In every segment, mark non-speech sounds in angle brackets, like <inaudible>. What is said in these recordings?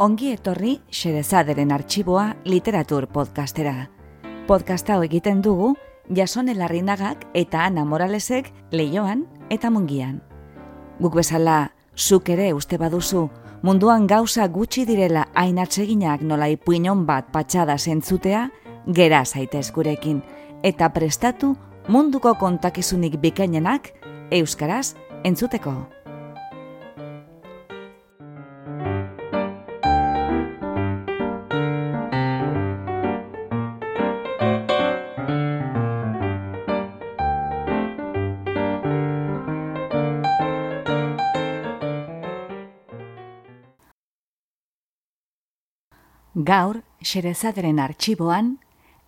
Ongi etorri Xerezaderen arxiboa literatur podcastera. Podcast hau egiten dugu Jasone Larrinagak eta Ana Moralesek leioan eta mungian. Guk bezala, zuk ere uste baduzu, munduan gauza gutxi direla hain atseginak nola ipuinon bat patxada zentzutea, gera zaitez gurekin, eta prestatu munduko kontakizunik bikainenak euskaraz entzuteko. Gaur, xerezaderen arxiboan,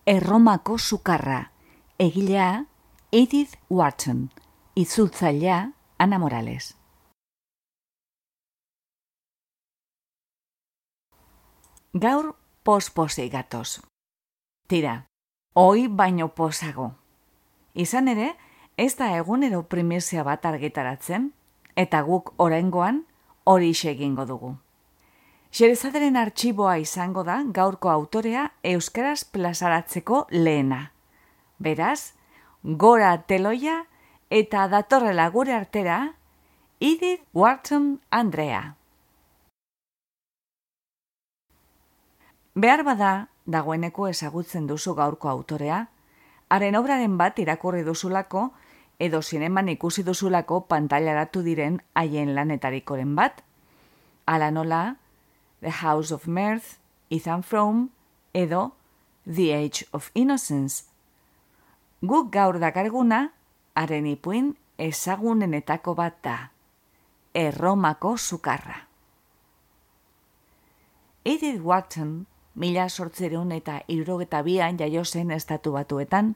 Erromako sukarra, egilea Edith Wharton, itzultzailea Ana Morales. Gaur posposei gatoz. Tira, hoi baino posago. Izan ere, ez da egunero primizia bat argitaratzen, eta guk orengoan hori egingo dugu. Xerezaderen arxiboa izango da gaurko autorea Euskaraz plazaratzeko lehena. Beraz, gora teloia eta datorrela gure artera, Edith Wharton Andrea. Behar bada, dagoeneko ezagutzen duzu gaurko autorea, haren obraren bat irakurri duzulako, edo zineman ikusi duzulako pantailaratu diren haien lanetarikoren bat, ala nola, The House of Mirth, Ethan Frome, edo The Age of Innocence. Guk gaur dakarguna, haren ipuin ezagunenetako bat da. Erromako sukarra. Edith Wharton, mila sortzereun eta irrogeta bian jaio zen estatu batuetan,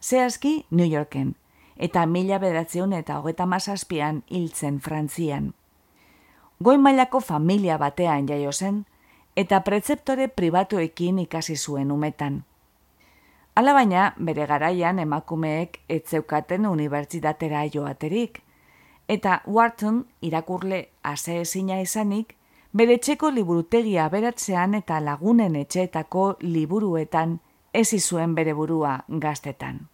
zehazki New Yorken, eta mila bedatzeun eta hogeta mazazpian hiltzen Frantzian goi mailako familia batean jaio zen, eta prezeptore pribatuekin ikasi zuen umetan. Hala baina, bere garaian emakumeek etzeukaten unibertsitatera joaterik, eta Wharton irakurle ase izanik, bere txeko liburutegia beratzean eta lagunen etxeetako liburuetan ez izuen bere burua gaztetan.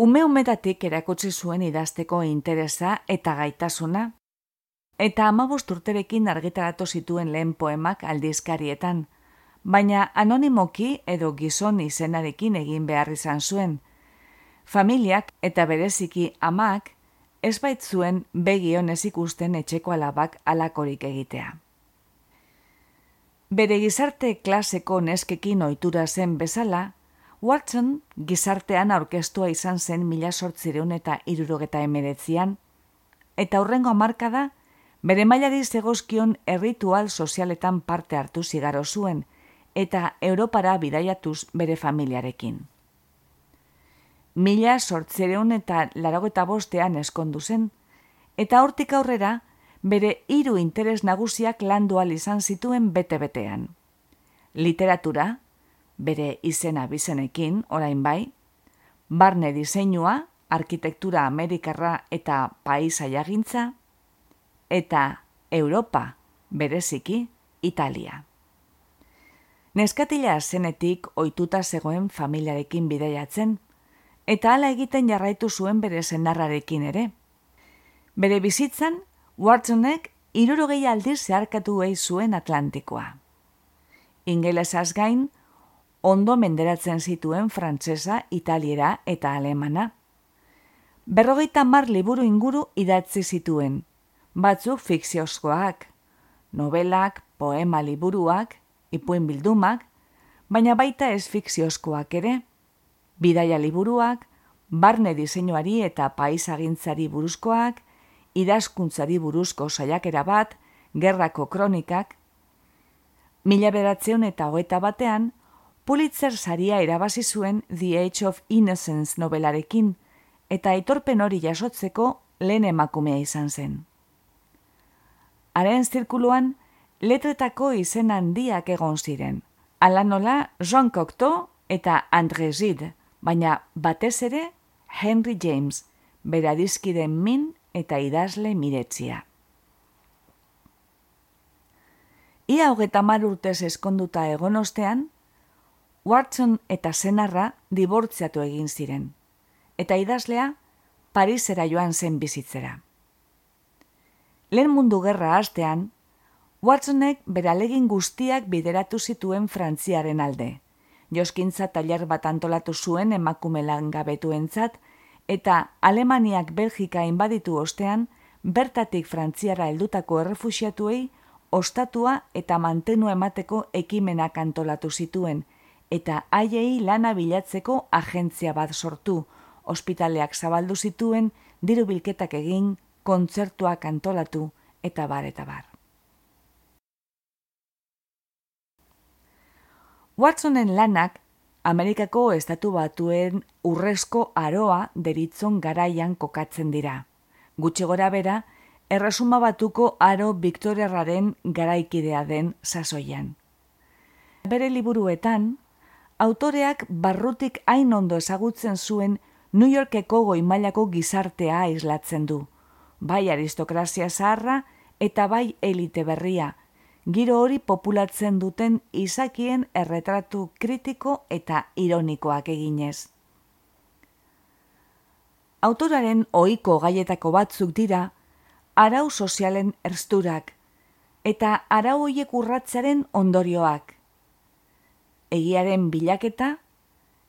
Ume umetatik erakutsi zuen idazteko interesa eta gaitasuna, eta amabost urterekin argitaratu zituen lehen poemak aldizkarietan, baina anonimoki edo gizon izenarekin egin behar izan zuen. Familiak eta bereziki amak ez baitzuen begion ez ikusten etxeko alabak alakorik egitea. Bere gizarte klaseko neskekin ohitura zen bezala, Watson gizartean aurkestua izan zen mila sortzireun eta irurogeta emeretzian, eta hurrengo amarka da, bere mailari zegozkion erritual sozialetan parte hartu zigaro zuen, eta Europara bidaiatuz bere familiarekin. Mila sortzireun eta larogeta bostean eskondu zen, eta hortik aurrera, bere hiru interes nagusiak landual izan zituen bete-betean. Literatura, bere izena bizenekin, orain bai, barne diseinua, arkitektura amerikarra eta paisa jagintza, eta Europa, bereziki, Italia. Neskatila zenetik ohituta zegoen familiarekin bideiatzen, eta hala egiten jarraitu zuen bere zenarrarekin ere. Bere bizitzan, Watsonek irurogei aldiz zeharkatu zuen Atlantikoa. Ingelesaz gain, ondo menderatzen zituen frantsesa, italiera eta alemana. Berrogeita mar liburu inguru idatzi zituen, batzuk fikziozkoak, novelak, poema liburuak, ipuin bildumak, baina baita ez fikziozkoak ere, bidaia liburuak, barne diseinuari eta paisagintzari buruzkoak, idazkuntzari buruzko saiakera bat, gerrako kronikak, mila beratzeun eta hoeta batean, Pulitzer saria erabazi zuen The Age of Innocence nobelarekin, eta aitorpen hori jasotzeko lehen emakumea izan zen. Haren zirkuluan, letretako izen handiak egon ziren. Ala nola, Jean Cocteau eta André Gide, baina batez ere Henry James, bera dizkiden min eta idazle miretzia. Ia hogeta mar urtez eskonduta egon ostean, Watson eta senarra dibortziatu egin ziren, eta idazlea Parisera joan zen bizitzera. Lehen mundu gerra hastean, Watsonek beralegin guztiak bideratu zituen frantziaren alde. Joskintza tailer bat antolatu zuen emakume gabetuentzat, eta Alemaniak Belgika inbaditu ostean, bertatik frantziara heldutako errefusiatuei ostatua eta mantenu emateko ekimenak antolatu zituen, eta haiei lana bilatzeko agentzia bat sortu, ospitaleak zabaldu zituen, diru bilketak egin, kontzertuak antolatu, eta bar eta bar. Watsonen lanak, Amerikako estatu batuen urrezko aroa deritzon garaian kokatzen dira. Gutxi gora bera, erresuma batuko aro Victoriarraren garaikidea den sasoian. Bere liburuetan, autoreak barrutik hain ondo ezagutzen zuen New Yorkeko goimailako gizartea aislatzen du, bai aristokrazia zaharra eta bai elite berria, giro hori populatzen duten izakien erretratu kritiko eta ironikoak eginez. Autoraren ohiko gaietako batzuk dira, arau sozialen ersturak eta arau hoiek urratzaren ondorioak. Egiaren bilaketa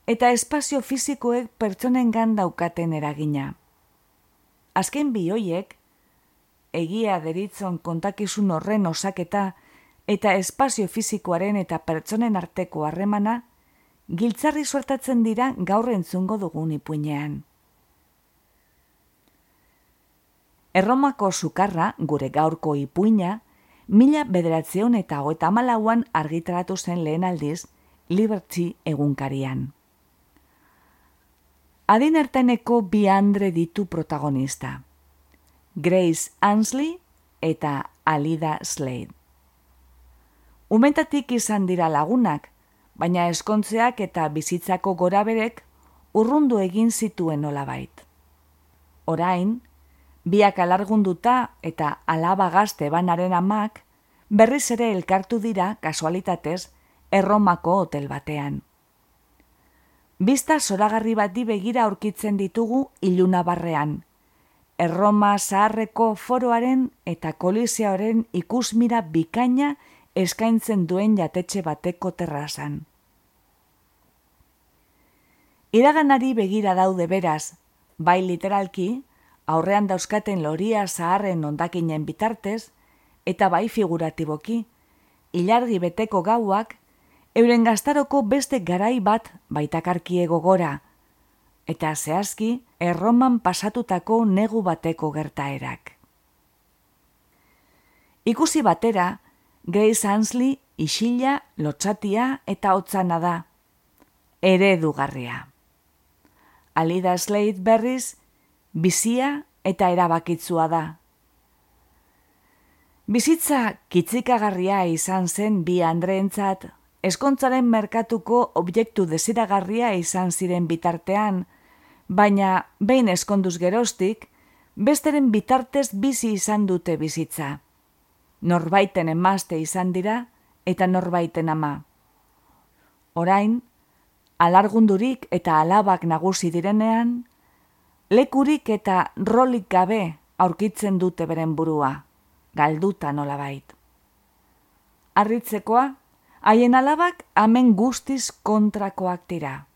eta espazio fisikoek pertsonen daukaten eragina. Azken bi hoiek, egia deritzon kontakizun horren osaketa eta espazio fisikoaren eta pertsonen arteko harremana, giltzarri suertatzen dira gaur entzungo dugun ipuinean. Erromako sukarra, gure gaurko ipuina, mila bederatzeon eta hoeta malauan argitaratu zen lehen aldiz, Liberty egunkarian. Adin erteneko bi andre ditu protagonista. Grace Ansley eta Alida Slade. Umentatik izan dira lagunak, baina eskontzeak eta bizitzako goraberek urrundu egin zituen olabait. Orain, biak alargunduta eta alaba gazte banaren amak, berriz ere elkartu dira kasualitatez erromako hotel batean. Bista zoragarri bat begira aurkitzen ditugu iluna barrean. Erroma zaharreko foroaren eta koliseoaren ikusmira bikaina eskaintzen duen jatetxe bateko terrazan. Iraganari begira daude beraz, bai literalki, aurrean dauzkaten loria zaharren ondakinen bitartez, eta bai figuratiboki, ilargi beteko gauak, euren gaztaroko beste garai bat baitakarkie gogora, eta zehazki erroman pasatutako negu bateko gertaerak. Ikusi batera, Grace Ansley isila, lotxatia eta hotzana da. Eredugarria. Alida Slade berriz, bizia eta erabakitzua da. Bizitza kitzikagarria izan zen bi andreentzat, eskontzaren merkatuko objektu desiragarria izan ziren bitartean, baina behin eskonduz gerostik, besteren bitartez bizi izan dute bizitza. Norbaiten emazte izan dira eta norbaiten ama. Orain, alargundurik eta alabak nagusi direnean, lekurik eta rolik gabe aurkitzen dute beren burua, galduta nola bait. Arritzekoa, haien alabak amen guztiz kontrakoak dira.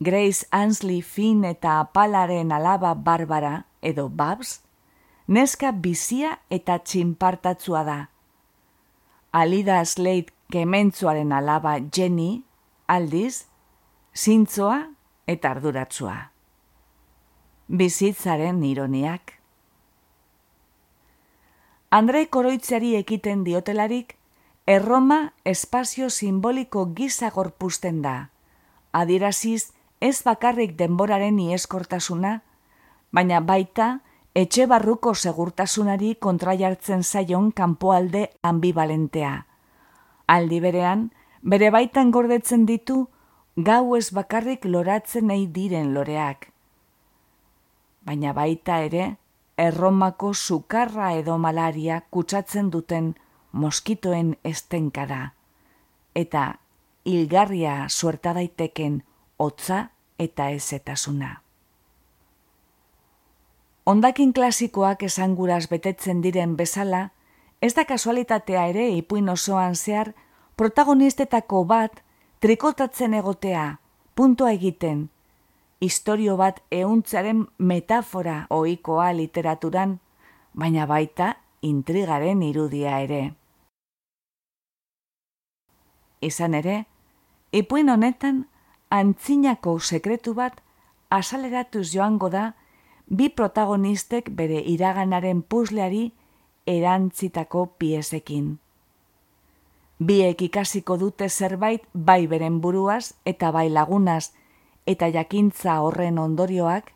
Grace Ansley Finn eta apalaren alaba barbara edo babs, neska bizia eta txinpartatzua da. Alida Slade kementzuaren alaba Jenny, aldiz, zintzoa eta arduratzua bizitzaren ironiak. Andre koroitzari ekiten diotelarik, erroma espazio simboliko gisa gorpusten da. Adiraziz ez bakarrik denboraren ieskortasuna, baina baita etxe barruko segurtasunari kontraiartzen zaion kanpoalde ambivalentea. Aldi berean, bere baitan gordetzen ditu, gau ez bakarrik loratzen nahi diren loreak baina baita ere, erromako sukarra edo malaria kutsatzen duten moskitoen estenkada, eta hilgarria suerta daiteken hotza eta ezetasuna. Ondakin klasikoak esanguraz betetzen diren bezala, ez da kasualitatea ere ipuin osoan zehar protagonistetako bat trikotatzen egotea, puntua egiten, historio bat euntzaren metafora ohikoa literaturan, baina baita intrigaren irudia ere. Izan ere, ipuin honetan antzinako sekretu bat asaleratuz joango da bi protagonistek bere iraganaren puzleari erantzitako piezekin. Biek ikasiko dute zerbait bai beren buruaz eta bai lagunaz eta jakintza horren ondorioak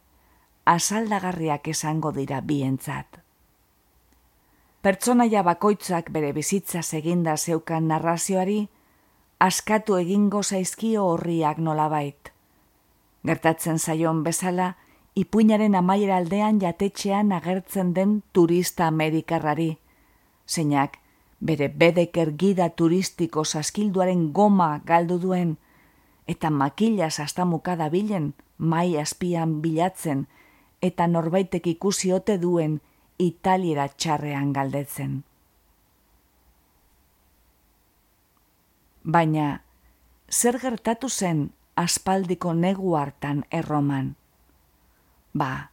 asaldagarriak esango dira bientzat. Pertsonaia bakoitzak bere bizitza seginda zeukan narrazioari, askatu egingo zaizkio horriak nolabait. Gertatzen zaion bezala, ipuinaren amaiera aldean jatetxean agertzen den turista amerikarrari. Zeinak, bere bedeker gida turistiko saskilduaren goma galdu duen, eta makila sastamuka da bilen, mai azpian bilatzen, eta norbaitek ikusi ote duen italiera txarrean galdetzen. Baina, zer gertatu zen aspaldiko negu hartan erroman? Ba,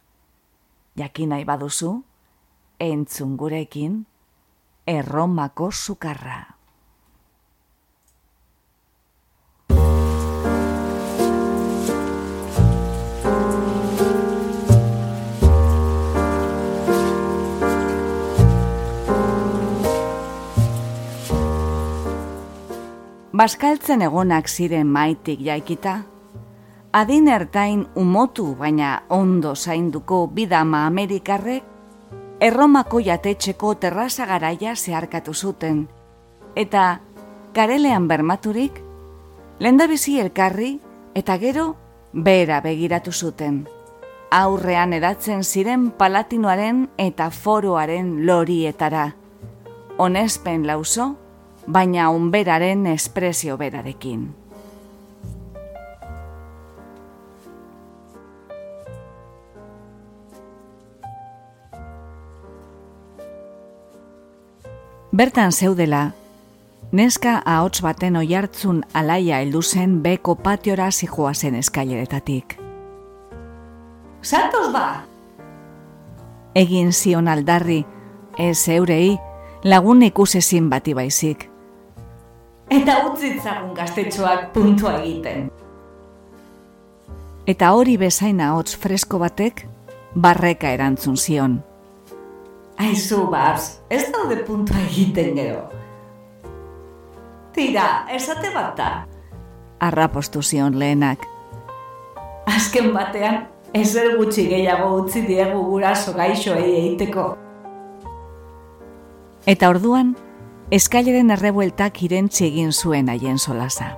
jakin nahi baduzu, entzun gurekin, erromako sukarra. Baskaltzen egonak ziren maitik jaikita, adin ertain umotu baina ondo zainduko bidama Amerikarrek, erromako jatetxeko terraza garaia zeharkatu zuten, eta karelean bermaturik, lendabizi elkarri eta gero bera begiratu zuten. Aurrean edatzen ziren palatinoaren eta foroaren lorietara. Onespen lauso, baina onberaren espresio berarekin. Bertan zeudela, neska ahots baten oihartzun alaia heldu zen beko patiora zijoa zen eskaileretatik. Santos ba! Egin zion aldarri, ez eurei, lagun ikusezin bati baizik. Eta utzitzagun gaztetxoak puntua egiten. Eta hori bezaina hotz fresko batek, barreka erantzun zion. Aizu, babs, ez daude puntua egiten gero. Tira, esate bat da. Arrapostu zion lehenak. Azken batean, ezer gutxi gehiago utzi diegu guraso gaixoei egiteko. Eta orduan, eskaileren errebueltak irentzi egin zuen haien solasa.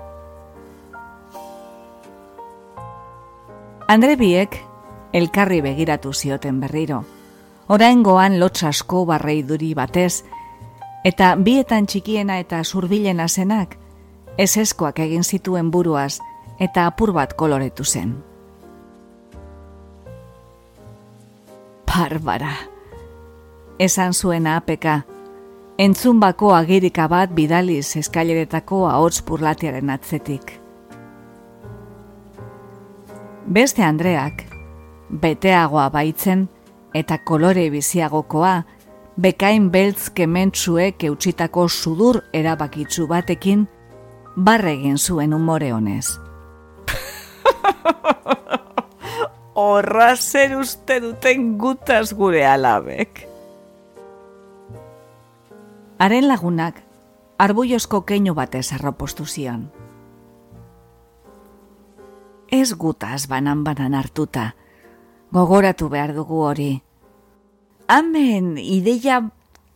Andre biek, elkarri begiratu zioten berriro oraingoan lotz asko barrei duri batez, eta bietan txikiena eta zurbilena zenak, ez eskoak egin zituen buruaz eta apur bat koloretu zen. Barbara, esan zuen apeka, entzun bako agirika bat bidaliz eskaileretako ahots purlatiaren atzetik. Beste Andreak, beteagoa baitzen, eta kolore biziagokoa, bekain beltz kementsuek eutxitako sudur erabakitzu batekin, barregin zuen umore honez. <laughs> Horra zer uste duten gutaz gure alabek. Haren lagunak, arbuiosko keinu batez arropostu zion. Ez gutaz banan-banan hartuta, gogoratu behar dugu hori. Hemen ideia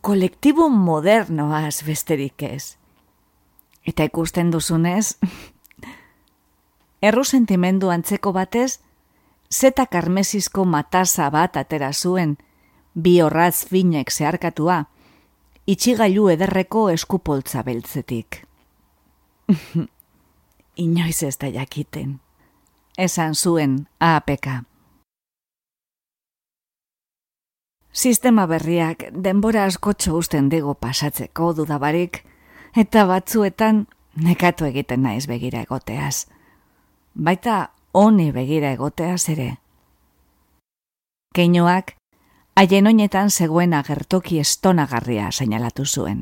kolektibo modernoaz besterik ez. Eta ikusten duzunez, <laughs> erru sentimendu antzeko batez, zeta karmesizko matasa bat atera zuen, bi horraz finek zeharkatua, itxigailu ederreko eskupoltza beltzetik. <laughs> Inoiz ez da jakiten. Esan zuen APK. Sistema berriak denbora askotxo usten digu pasatzeko dudabarik, eta batzuetan nekatu egiten naiz begira egoteaz. Baita honi begira egoteaz ere. Keinoak, haien oinetan zegoen agertoki estonagarria seinalatu zuen.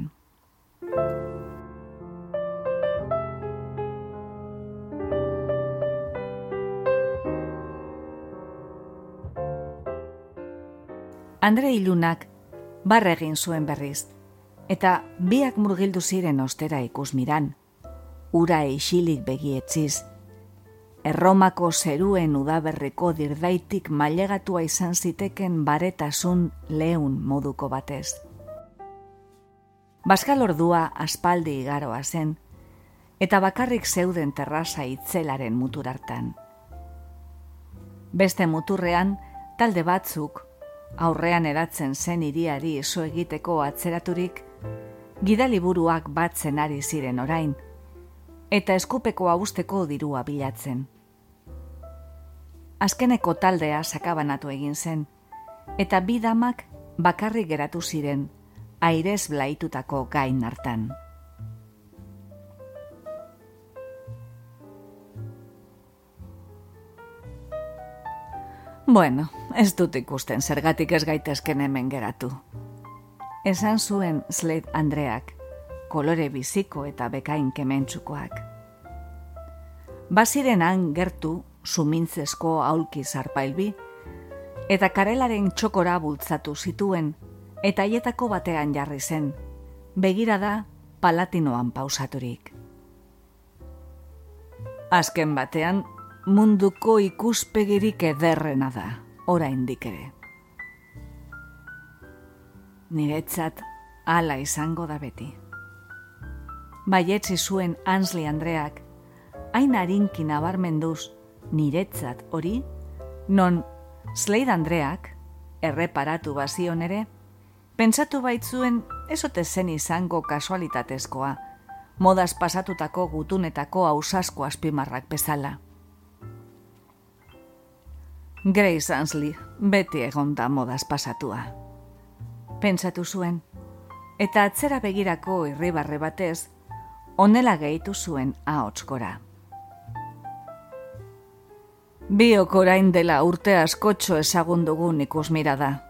Andre ilunak barra egin zuen berriz, eta biak murgildu ziren ostera ikus miran, ura eixilik begietziz, erromako zeruen udaberriko dirdaitik mailegatua izan ziteken baretasun leun moduko batez. Baskal ordua aspaldi igaroa zen, eta bakarrik zeuden terraza itzelaren muturartan. Beste muturrean, talde batzuk, aurrean eratzen zen iriari iso egiteko atzeraturik, gidaliburuak batzen ari ziren orain, eta eskupeko hausteko dirua bilatzen azkeneko taldea sakabanatu egin zen, eta bi damak bakarrik geratu ziren, airez blaitutako gain hartan. Bueno, ez dut ikusten zergatik ez gaitezken hemen geratu. Esan zuen Slade Andreak, kolore biziko eta bekain kementsukoak. Baziren han gertu sumintzesko aulki zarpailbi, eta karelaren txokora bultzatu zituen, eta aietako batean jarri zen, begira da palatinoan pausaturik. Azken batean, munduko ikuspegirik ederrena da, oraindik ere. Niretzat, ala izango da beti. Baietzi zuen Ansley Andreak, hain harinki nabarmenduz, niretzat hori, non Slade Andreak, erreparatu bazion ere, pentsatu baitzuen ezote zen izango kasualitatezkoa, modaz pasatutako gutunetako hausasko azpimarrak bezala. Grace Ansley beti egon da modaz pasatua. Pentsatu zuen, eta atzera begirako irribarre batez, onela gehitu zuen ahotskora. Biok orain dela urte askotxo ezagun dugun ikus da.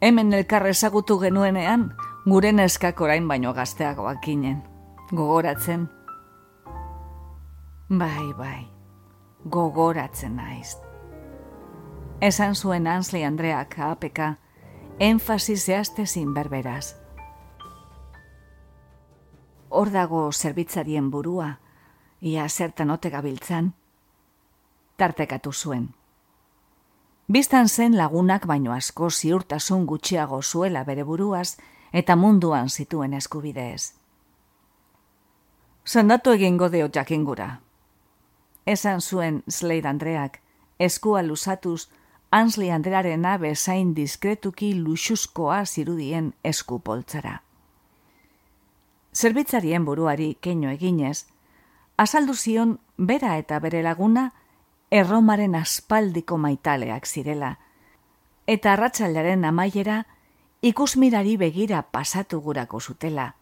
Hemen elkarre ezagutu genuenean, gure neskak orain baino gazteagoak inen. Gogoratzen. Bai, bai. Gogoratzen naiz. Esan zuen Ansley Andreak apeka, enfasi zehazte berberaz. Hor dago zerbitzarien burua, ia zertan ote gabiltzan, tartekatu zuen. Bistan zen lagunak baino asko ziurtasun gutxiago zuela bere buruaz eta munduan zituen eskubideez. Zendatu egingo dio jakingura. Esan zuen Slade Andreak, eskua lusatuz, Ansley Andrearen abe zain diskretuki luxuskoa zirudien esku poltzara. Zerbitzarien buruari keino eginez, azaldu zion bera eta bere laguna, erromaren aspaldiko maitaleak zirela, eta arratsaldaren amaiera ikusmirari begira pasatu gurako zutela,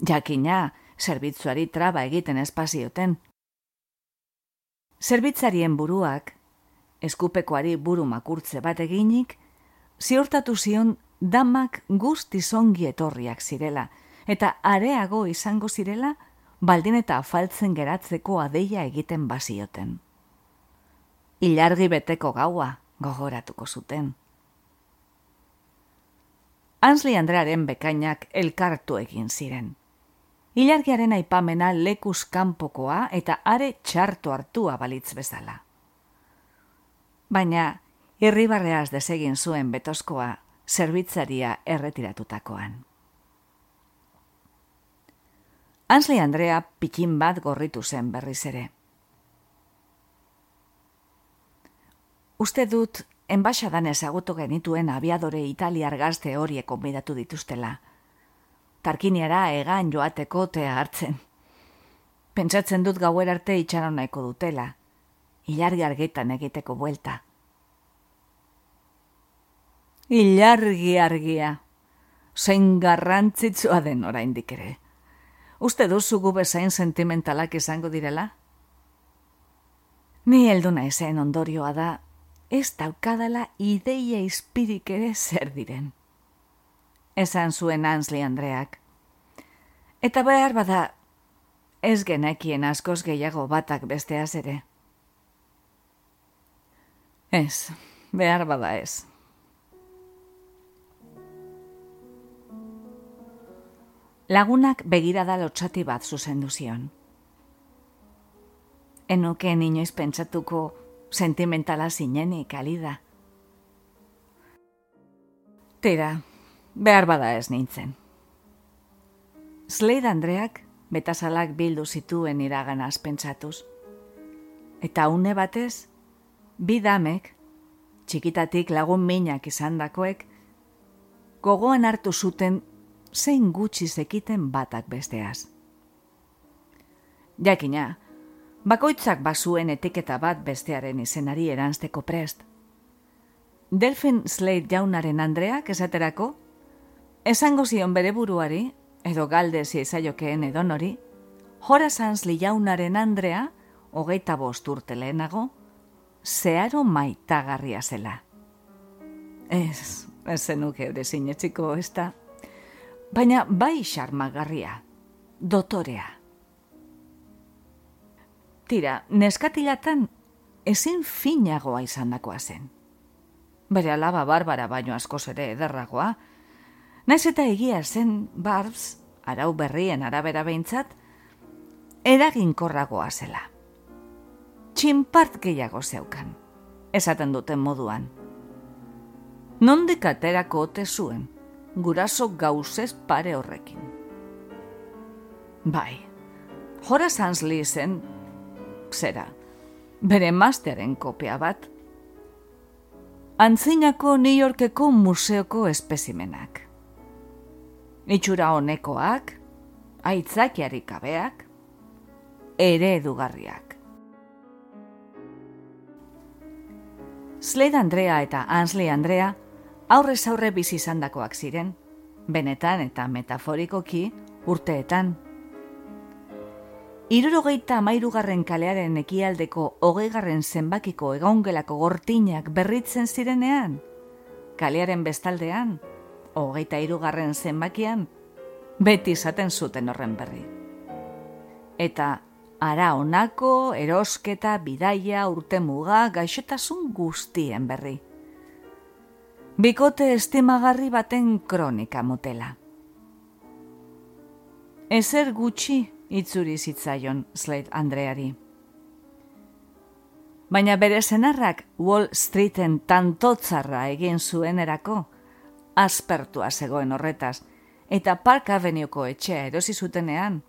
jakina zerbitzuari traba egiten espazioten. Zerbitzarien buruak, eskupekoari buru makurtze bat eginik, ziurtatu zion damak guzti zongi etorriak zirela, eta areago izango zirela, baldin eta afaltzen geratzeko adeia egiten bazioten ilargi beteko gaua gogoratuko zuten. Ansley Andrearen bekainak elkartu egin ziren. Ilargiaren aipamena lekus kanpokoa eta are txarto hartua balitz bezala. Baina, irribarreaz desegin zuen betozkoa zerbitzaria erretiratutakoan. Ansley Andrea pikin bat gorritu zen berriz ere. Uste dut enbaixadan ezagutu genituen abiadore italiar gazte horiek konbidatu dituztela. Tarkiniara egan joateko tea hartzen. Pentsatzen dut gauer arte itxaron nahiko dutela. Ilargi argitan egiteko buelta. Ilargi argia. Zein garrantzitsua den oraindik ere. Uste duzu gu bezain sentimentalak izango direla? Ni heldu naizen ondorioa da, ez daukadala ideia izpirik ere zer diren. Esan zuen Ansley Andreak. Eta behar bada, ez genekien askoz gehiago batak besteaz ere. Ez, behar bada ez. Lagunak begirada lotxati bat zuzendu zion. Enuke inoiz pentsatuko sentimentala zinenik alida. Tira, behar bada ez nintzen. Slade Andreak betasalak bildu zituen iraganaz pentsatuz. Eta une batez, bi damek, txikitatik lagun minak izandakoek, gogoan hartu zuten zein gutxi zekiten batak besteaz. Jakina, bakoitzak bazuen etiketa bat bestearen izenari eranzteko prest. Delfin Slade jaunaren Andreak esaterako, esango zion bere buruari, edo galde ziezaiokeen edo nori, Horace Ansley jaunaren Andrea, hogeita bost urte lehenago, zeharo maitagarria zela. Ez, ez zenuke eure zinetxiko ez da, baina bai xarmagarria, dotorea. Tira, neskatilatan ezin finagoa izan dakoa zen. Bere alaba barbara baino askoz ere ederragoa, naiz eta egia zen barbs, arau berrien arabera behintzat, eraginkorragoa zela. Txinpart gehiago zeukan, esaten duten moduan. Nondik aterako ote zuen, guraso gauzez pare horrekin. Bai, Jora Sansley zen, zera, bere mastearen kopia bat, antzinako New Yorkeko museoko espezimenak. Itxura honekoak, aitzakiari kabeak, ere edugarriak. Slade Andrea eta Ansley Andrea aurrez aurre bizi izandakoak ziren, benetan eta metaforikoki urteetan. Irurogeita amairugarren kalearen ekialdeko hogeigarren zenbakiko egongelako gortinak berritzen zirenean, kalearen bestaldean, hogeita irugarren zenbakian, beti izaten zuten horren berri. Eta ara onako, erosketa, bidaia, urtemuga, gaixotasun guztien berri bikote estimagarri baten kronika motela. Ezer gutxi itzuri zitzaion Slade Andreari. Baina bere senarrak Wall Streeten tantotzarra egin zuen erako, aspertua zegoen horretaz, eta Park Avenueko etxea erosi zutenean,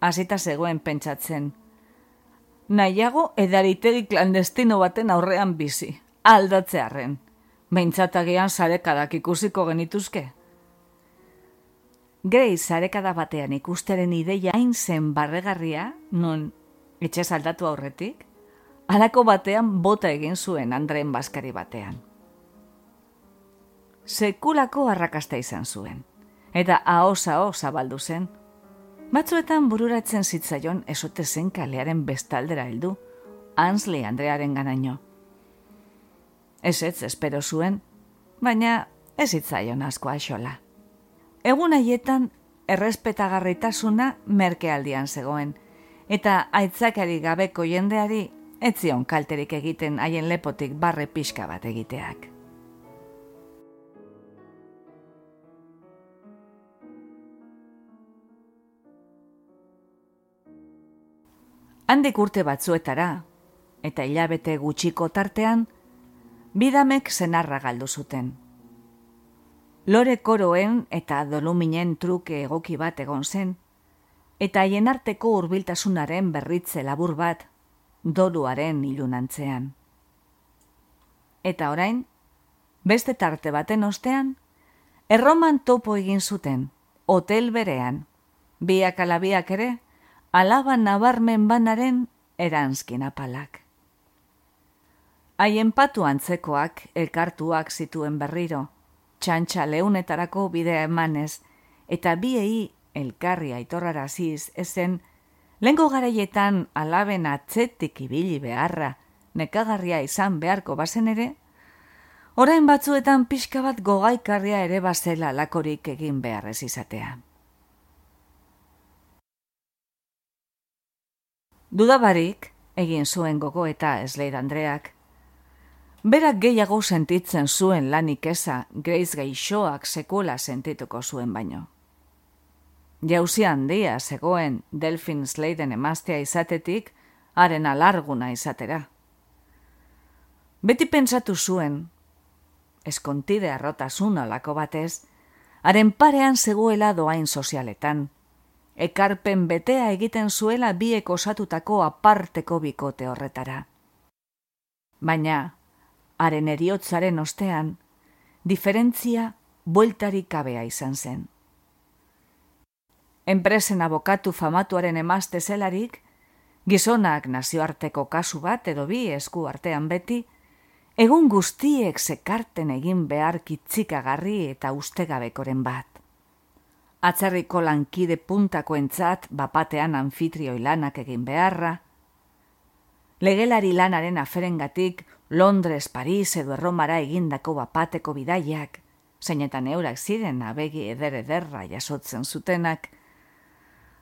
hasita zegoen pentsatzen. Nahiago edaritegi klandestino baten aurrean bizi, aldatzearen. Beintzatagian sarekadak ikusiko genituzke. Grei sarekada batean ikusteren ideia hain zen barregarria, non etxe saldatu aurretik, halako batean bota egin zuen Andreen baskari batean. Sekulako arrakasta izan zuen, eta ahosa ho zabaldu zen. Batzuetan bururatzen zitzaion esote zen kalearen bestaldera heldu, Ansley Andrearen ganaino. Ez ez espero zuen, baina ez itzaion asko aixola. Egun haietan errespetagarritasuna merkealdian zegoen, eta aitzakari gabeko jendeari etzion kalterik egiten haien lepotik barre pixka bat egiteak. Handik urte batzuetara, eta hilabete gutxiko tartean, bidamek zenarra galdu zuten. Lore koroen eta doluminen truke egoki bat egon zen, eta haien arteko hurbiltasunaren berritze labur bat, doruaren ilunantzean. Eta orain, beste tarte baten ostean, erroman topo egin zuten, hotel berean, biak alabiak ere, alaba nabarmen banaren eranskin apalak. Haien patu antzekoak elkartuak zituen berriro, txantxa leunetarako bidea emanez, eta biei elkarri aitorraraziz ezen, lengo garaietan alaben atzetik ibili beharra, nekagarria izan beharko bazen ere, orain batzuetan pixka bat gogaikarria ere bazela lakorik egin beharrez izatea. Dudabarik, egin zuen gogo eta esleid Andreak, berak gehiago sentitzen zuen lanik eza greiz geixoak sekula sentituko zuen baino. Jauzi handia zegoen Delfin Sladen emaztea izatetik, haren alarguna izatera. Beti pentsatu zuen, eskontide arrotasun alako batez, haren parean zegoela doain sozialetan. Ekarpen betea egiten zuela biek osatutako aparteko bikote horretara. Baina, haren eriotzaren ostean, diferentzia bueltarik kabea izan zen enpresen abokatu famatuaren emazte zelarik, gizonak nazioarteko kasu bat edo bi esku artean beti, egun guztiek sekarten egin behar kitzikagarri eta ustegabekoren bat. Atzerriko lankide puntako entzat bapatean anfitrioi lanak egin beharra, legelari lanaren aferengatik Londres, Paris edo Erromara egindako bapateko bidaiak, zeinetan eurak ziren abegi eder ederra jasotzen zutenak,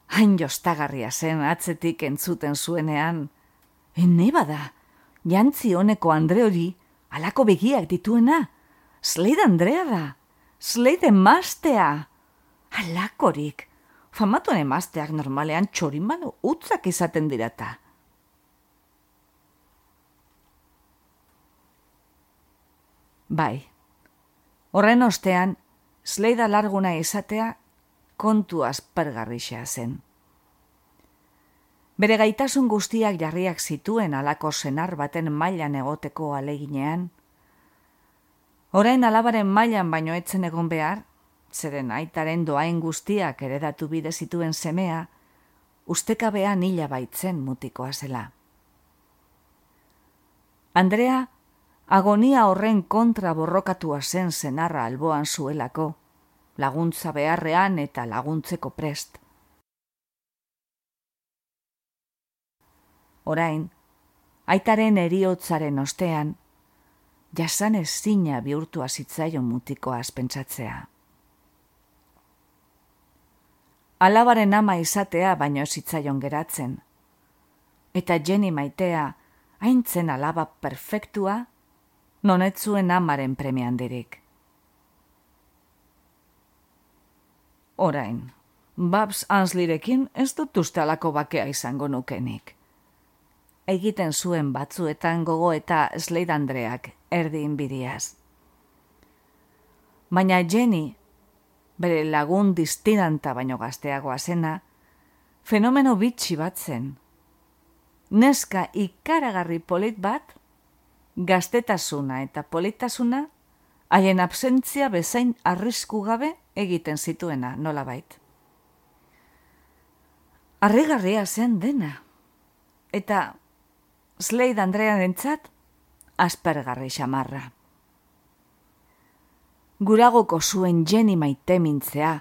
hain jostagarria zen atzetik entzuten zuenean. Ene bada, jantzi honeko Andre hori, alako begiak dituena, Slade Andrea da, Slade emastea. Alakorik, famatuen emasteak normalean txorimalo utzak izaten dirata. Bai, horren ostean, Slade larguna izatea kontu aspergarrixea zen. Bere gaitasun guztiak jarriak zituen alako senar baten mailan egoteko aleginean. Orain alabaren mailan baino etzen egon behar, zeren aitaren doain guztiak eredatu bide zituen semea, ustekabean hila baitzen mutikoa zela. Andrea, agonia horren kontra borrokatua zen zenarra alboan zuelako, laguntza beharrean eta laguntzeko prest. Orain, aitaren eriotzaren ostean, jasan ez zina bihurtua zitzaion mutikoa azpentsatzea. Alabaren ama izatea baino zitzaion geratzen, eta Jenny maitea haintzen alaba perfektua, nonetzuen amaren premian dirik. Orain, Babs Anslirekin ez dut uste alako bakea izango nukenik egiten zuen batzuetan gogo eta Slade Andreak erdi inbidiaz. Baina Jenny, bere lagun distinanta baino gazteagoa zena, fenomeno bitxi bat zen. Neska ikaragarri polit bat, gaztetasuna eta politasuna, haien absentzia bezain arrisku gabe egiten zituena nolabait. Arrigarria zen dena, eta Slade Andrean entzat, aspergarri xamarra. Guragoko zuen jeni maite mintzea,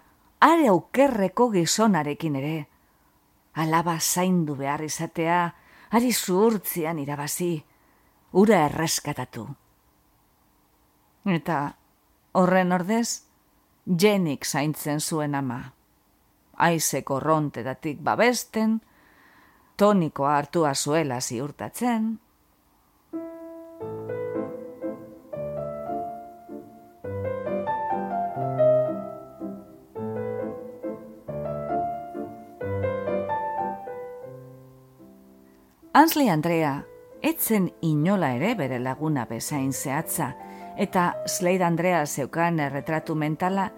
are aukerreko gizonarekin ere. Alaba zaindu behar izatea, ari zuhurtzian irabazi, ura erreskatatu. Eta horren ordez, jenik zaintzen zuen ama. Aizeko rontetatik babesten, tonikoa hartua zuela ziurtatzen. Ansley Andrea, etzen inola ere bere laguna bezain zehatza, eta Slade Andrea zeukan erretratu mentala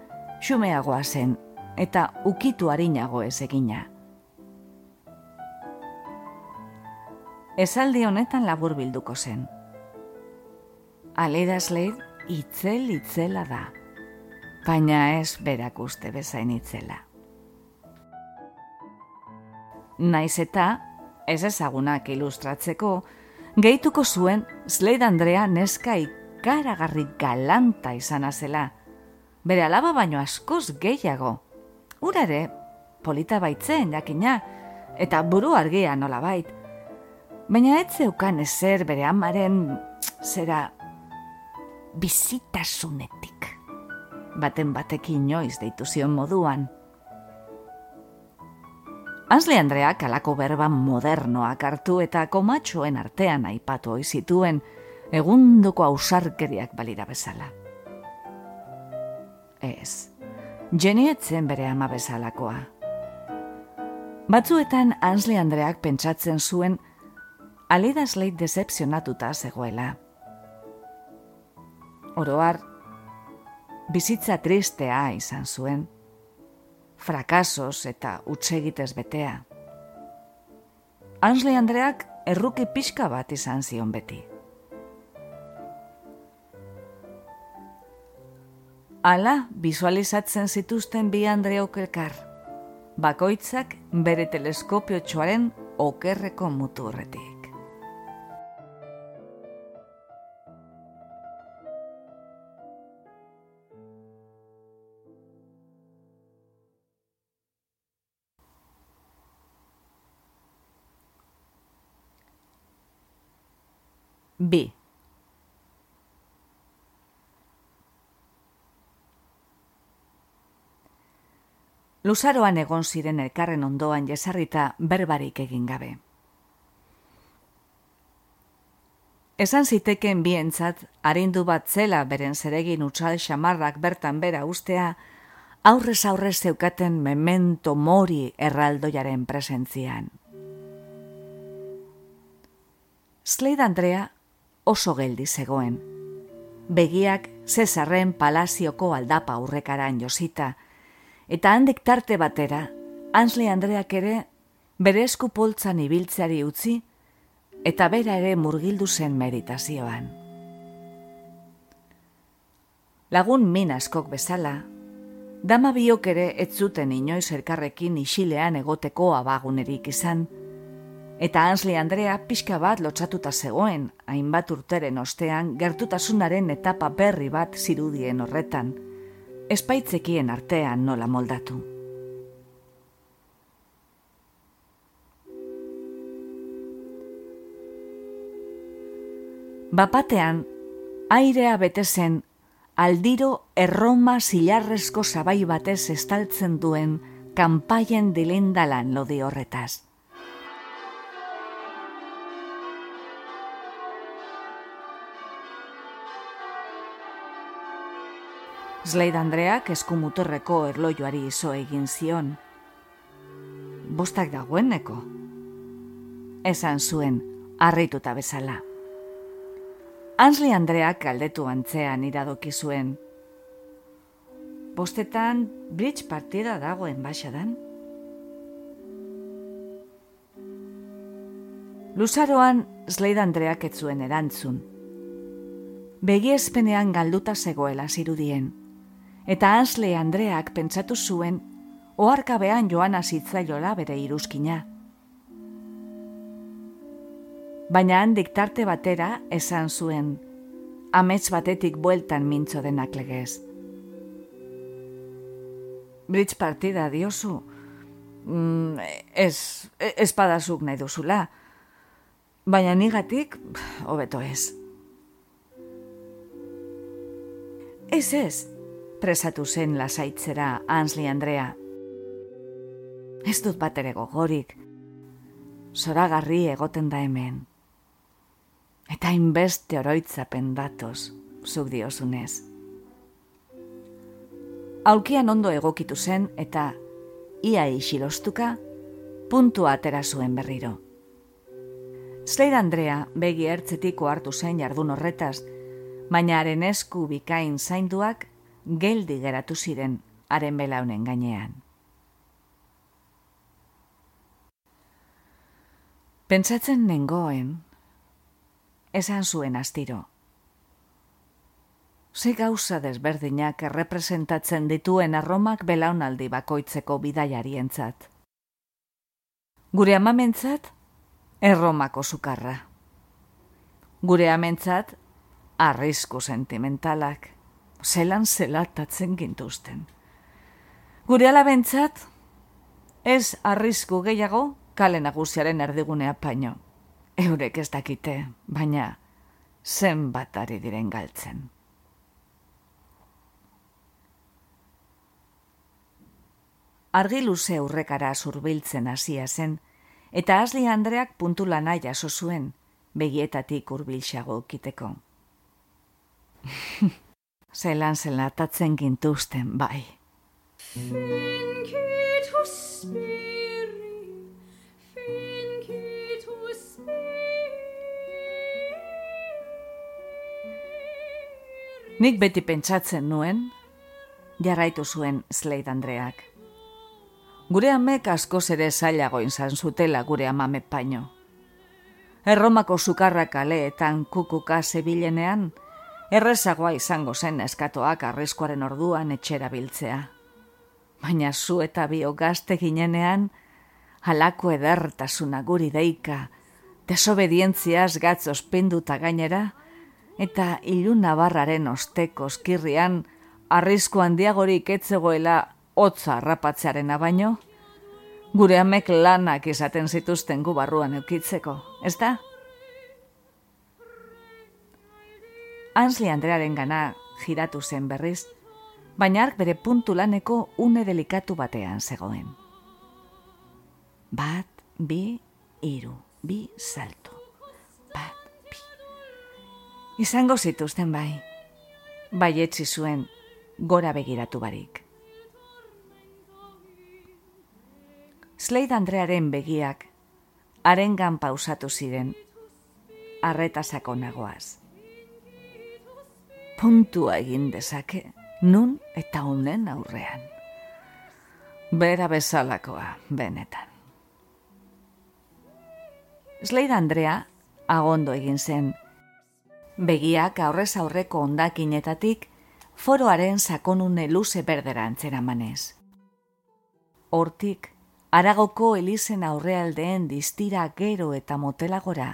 xumeagoa zen, eta ukitu harinago ez egina. esaldi honetan labur bilduko zen. Alida Slade itzel itzela da, baina ez berak uste bezain itzela. Naiz eta, ez ezagunak ilustratzeko, gehituko zuen Slade Andrea neska ikaragarri galanta izan zela. Bere alaba baino askoz gehiago. Urare, polita baitzen jakina, eta buru argia nola bait. Baina ez zeukan ezer bere amaren, zera, bizitasunetik. Baten batekin inoiz deitu zion moduan. Ansle Andreak alako berba modernoak hartu eta komatxoen artean aipatu zituen egundoko ausarkeriak balira bezala. Ez, Jenny etzen bere ama bezalakoa. Batzuetan Ansle Andreak pentsatzen zuen Alida Slade decepzionatuta zegoela. Oroar, bizitza tristea izan zuen frakasos eta utsegitez betea. Ansley Andreak erruki pixka bat izan zion beti. Ala, visualizatzen zituzten bi Andreok elkar, bakoitzak bere teleskopio txoaren okerreko muturretik. B. Luzaroan egon ziren elkarren ondoan jesarrita berbarik egin gabe. Esan ziteken bientzat, harindu bat zela beren zeregin utzal xamarrak bertan bera ustea, aurrez aurrez zeukaten memento mori erraldoiaren presentzian. Slade Andrea oso geldi zegoen. Begiak Cesarren palazioko aldapa aurrekaran josita, eta handik tarte batera, Ansle Andreak ere bere esku poltzan ibiltzeari utzi, eta bera ere murgildu zen meditazioan. Lagun min askok bezala, dama biok ere ez zuten inoiz elkarrekin isilean egoteko abagunerik izan, Eta Ansli Andrea pixka bat lotsatuta zegoen, hainbat urteren ostean gertutasunaren etapa berri bat zirudien horretan, espaitzekien artean nola moldatu. Bapatean, airea bete zen, aldiro erroma zilarrezko zabai batez estaltzen duen kanpaien dilindalan lodi horretaz. Slade Andreak eskumutorreko erloioari iso egin zion. Bostak dagoeneko. Esan zuen, harrituta bezala. Ansley Andreak galdetu antzean iradoki zuen. Bostetan bridge partida dagoen baxadan? Luzaroan Slade Andreak ez zuen erantzun. Begiezpenean galduta zegoela zirudien eta Ansle Andreak pentsatu zuen oharkabean joan azitzaiola bere iruzkina. Baina handik tarte batera esan zuen, amets batetik bueltan mintzo denak legez. Bridge partida diozu, mm, ez, ez padazuk nahi duzula, baina nigatik, hobeto ez. Ez ez, presatu zen lasaitzera Ansli Andrea. Ez dut bat ere gogorik, zoragarri egoten da hemen. Eta inbeste oroitzapen datoz, zuk diozunez. Aulkian ondo egokitu zen eta ia isilostuka puntua atera zuen berriro. Slade Andrea begi ertzetiko hartu zen jardun horretaz, baina haren esku bikain zainduak geldi geratu ziren haren belaunen gainean. Pentsatzen nengoen, esan zuen astiro. ze gauza desberdinak errepresentatzen dituen arromak belaunaldi bakoitzeko bidaiarientzat. Gure amamentzat, erromako sukarra. Gure amentzat, arrisku sentimentalak, zelan zelatatzen gintuzten. Gure alabentzat, ez arrisku gehiago, kale nagusiaren erdigunea paino. Eurek ez dakite, baina zenbat ari diren galtzen. Argi luze aurrekara zurbiltzen hasia zen, eta Asli Andreak puntu lana jaso zuen, begietatik urbilxago kiteko. <laughs> Zelan zelatatzen gintuzten, bai. Nik beti pentsatzen nuen, jarraitu zuen Slade Andreak. Gure amek asko ere zailago izan zutela gure amame paino. Erromako sukarra kaleetan kukuka zebilenean, errezagoa izango zen eskatoak arriskuaren orduan etxera biltzea. Baina zu eta bio gazte ginenean, halako edertasuna guri deika, desobedientziaz gatz ospinduta gainera, eta ilun nabarraren osteko skirrian arrisku handiagorik etzegoela hotza harrapatzearen baino, gure amek lanak izaten zituzten gu barruan eukitzeko, ez da? Ansli Andrearen gana giratu zen berriz, baina ark bere puntu laneko une delikatu batean zegoen. Bat, bi, iru, bi, salto izango zituzten bai. Bai etzi zuen gora begiratu barik. Slade Andrearen begiak arengan pausatu ziren arretasako nagoaz. Puntua egin dezake nun eta unen aurrean. Bera bezalakoa, benetan. Slade Andrea agondo egin zen begiak aurrez aurreko ondakinetatik foroaren sakonune luze berderantzera manez. Hortik, aragoko elizen aurrealdeen distira gero eta motelagora,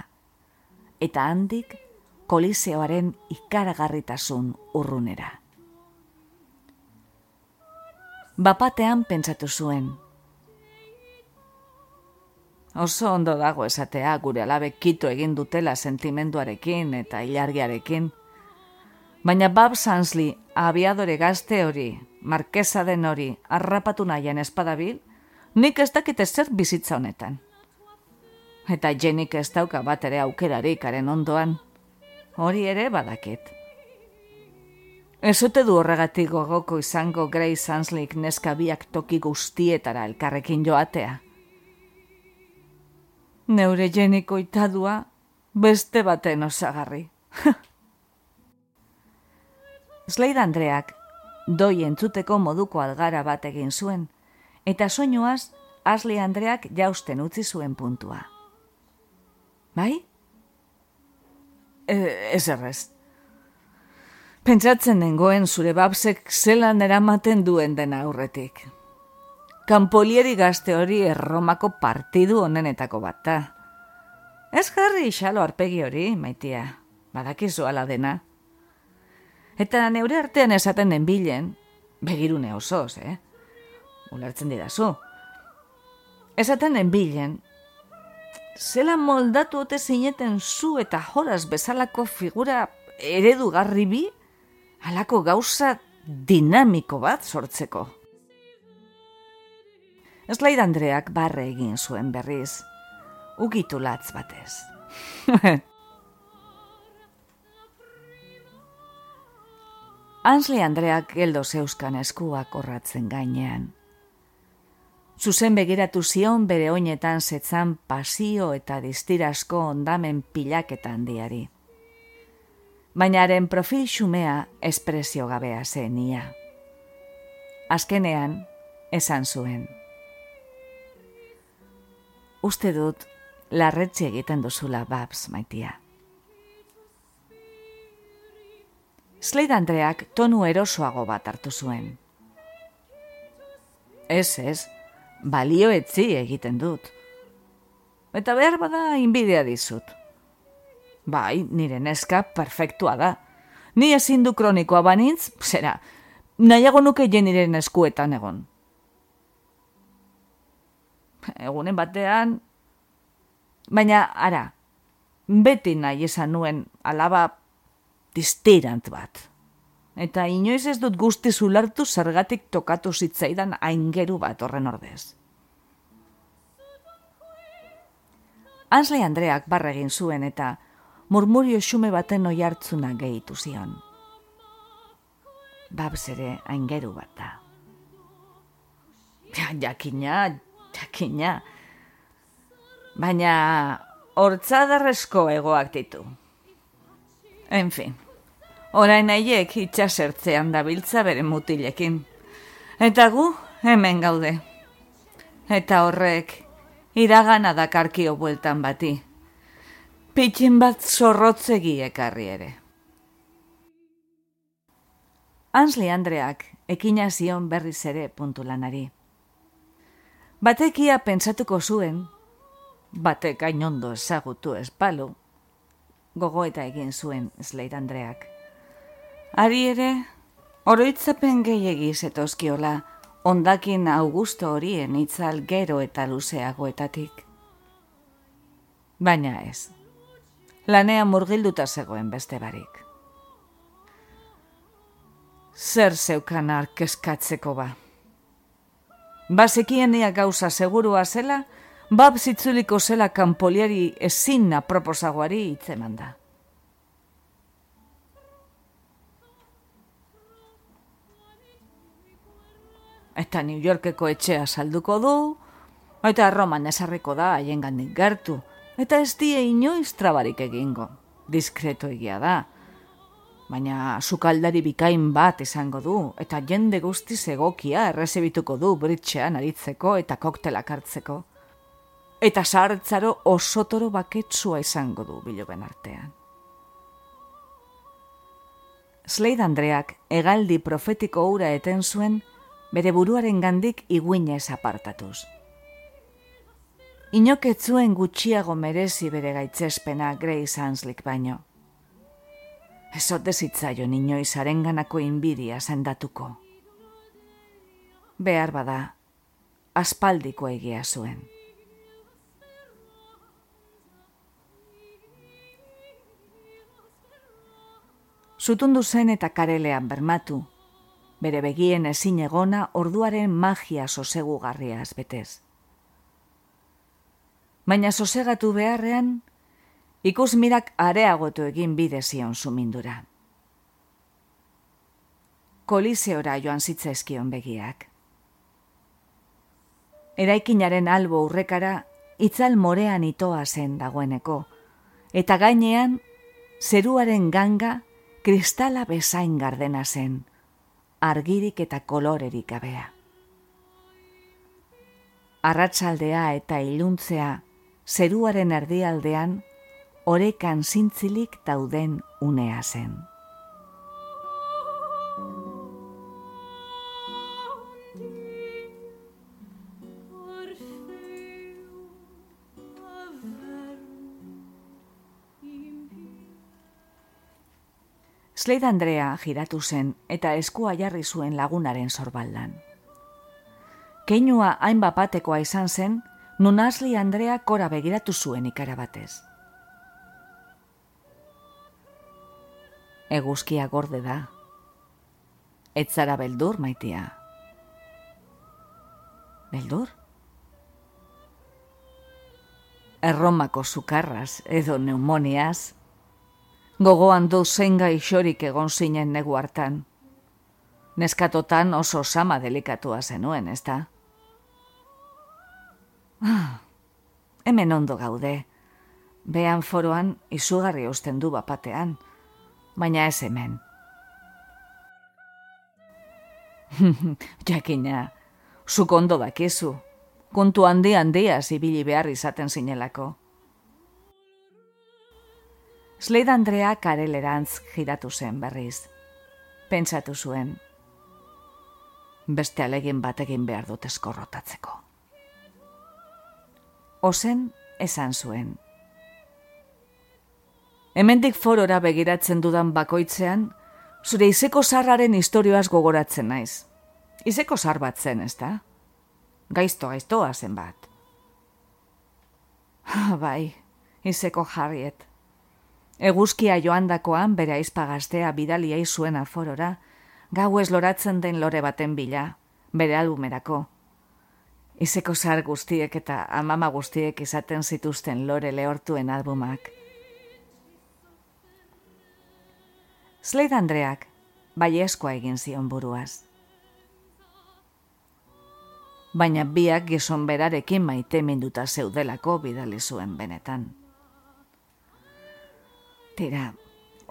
eta handik koliseoaren ikaragarritasun urrunera. Bapatean pentsatu zuen, Oso ondo dago esatea gure alabe kito egin dutela sentimenduarekin eta ilargiarekin. Baina Bob Sansley, abiadore gazte hori, markesa den hori, harrapatu nahian espadabil, nik ez dakite zer bizitza honetan. Eta jenik ez dauka bat ere aukerarik haren ondoan. Hori ere badakit. Ez ote du horregatik gogoko izango Grace Sansleyk neska biak toki guztietara elkarrekin joatea neure jeniko itadua beste baten osagarri. <laughs> Slade Andreak doi entzuteko moduko algara bat egin zuen, eta soinuaz Asli Andreak jausten utzi zuen puntua. Bai? E, ez errez. Pentsatzen nengoen zure babsek zelan eramaten duen dena aurretik. Kampolieri gazte hori erromako partidu onenetako bat da. Ez jarri xalo arpegi hori, maitia, badakizu ala dena. Eta neure artean esaten den bilen, begirune osoz, eh? Ulertzen didazu. Esaten den bilen, zela moldatu ote zineten zu eta joraz bezalako figura eredugarri bi, halako gauza dinamiko bat sortzeko. Eslaid Andreak barre egin zuen berriz. Ugitu latz batez. <laughs> Ansli Andreak geldo zeuskan eskuak orratzen gainean. Zuzen begiratu zion bere oinetan zetzan pasio eta distirasko ondamen pilaketan diari. Bainaren profil xumea espresio gabea zenia. Azkenean, esan zuen uste dut larretxe egiten duzula babs maitia. Slade Andreak tonu erosoago bat hartu zuen. Ez ez, balio etzi egiten dut. Eta behar bada inbidea dizut. Bai, nire neska perfektua da. Ni ezin du kronikoa banintz, zera, nahiago nuke jeniren eskuetan egon. Egunen batean, baina ara, beti nahi esan nuen alaba distirant bat. Eta inoiz ez dut guzti zulartu zergatik tokatu zitzaidan aingeru bat horren ordez. Ansley Andreak barregin zuen eta murmurio xume baten oi hartzuna gehitu zion. Babs ere aingeru bat da. Ja, jakina, jakina. Baina hortzadarrezko egoak ditu. En fin, orain nahiek itxasertzean dabiltza bere mutilekin. Eta gu, hemen gaude. Eta horrek, iragana dakarkio bueltan bati. Pitxin bat zorrotzegi ekarri ere. Ansli Andreak ekina zion berriz ere puntulanari. Batekia pentsatuko zuen, batek ainondo ezagutu espalu, gogoeta egin zuen Slade Andreak. Ari ere, oroitzapen gehiegi zetozkiola, ondakin Augusto horien itzal gero eta luzeagoetatik. Baina ez, lanea murgilduta zegoen beste barik. Zer zeukan arkeskatzeko ba? Bazekienia gauza segurua zela, bab zitzuliko zela kanpoliari ezin aproposagoari hitzeman da. Eta New Yorkeko etxea salduko du, eta Roman esarriko da haien gandik gertu, eta ez die inoiz trabarik egingo, diskreto egia da. Baina sukaldari bikain bat izango du, eta jende guzti egokia errezebituko du britxean aritzeko eta koktelak hartzeko eta sartzaro osotoro baketsua izango du biloben artean. Slade Andreak egaldi profetiko ura eten zuen bere buruaren gandik iguinez apartatuz. Inoketzuen gutxiago merezi bere gaitzespena Grace Hanslik baino. Ezote zitzaio inoiz arenganako inbidia sendatuko. Behar bada, aspaldiko egia zuen. Zutundu zen eta karelean bermatu, bere begien ezin egona orduaren magia sosegu garriaz betez. Baina sosegatu beharrean, ikus mirak areagotu egin bide zion sumindura. Koliseora joan zitzaizkion begiak. Eraikinaren albo urrekara, itzal morean itoa zen dagoeneko, eta gainean, zeruaren ganga, kristala bezain gardena zen, argirik eta kolorerik gabea. Arratsaldea eta iluntzea zeruaren erdialdean orekan zintzilik dauden unea zen. Slade Andrea giratu zen eta eskua jarri zuen lagunaren sorbaldan. Keinua hain bapatekoa izan zen, nun Asli Andrea kora begiratu zuen ikara batez. Eguzkia gorde da. Etzara beldur, maitia. Beldur? Erromako sukarraz edo neumoniaz, gogoan du zein gaixorik egon zinen negu hartan. Neskatotan oso sama delikatua zenuen, ezta? Ah, hemen ondo gaude. Bean foroan izugarri usten du bapatean, baina ez hemen. <laughs> Jakina, zuk ondo dakizu, kontu handi handia zibili behar izaten zinelako. Slade Andrea karelerantz giratu zen berriz. pentsatu zuen. Beste alegin bategin behar dut eskorrotatzeko. Ozen esan zuen. Hemendik forora begiratzen dudan bakoitzean, zure izeko zarraren historioaz gogoratzen naiz. Izeko zar bat zen, ez da? Gaizto, gaiztoa zen bat. Ah, <laughs> bai, izeko jarriet. Eguzkia joandakoan bere aizpagaztea bidalia izuen aforora, gau ez loratzen den lore baten bila, bere albumerako. Izeko zar guztiek eta amama guztiek izaten zituzten lore lehortuen albumak. Slade Andreak, bai eskoa egin zion buruaz baina biak gizon berarekin maite minduta zeudelako bidali zuen benetan. Tira,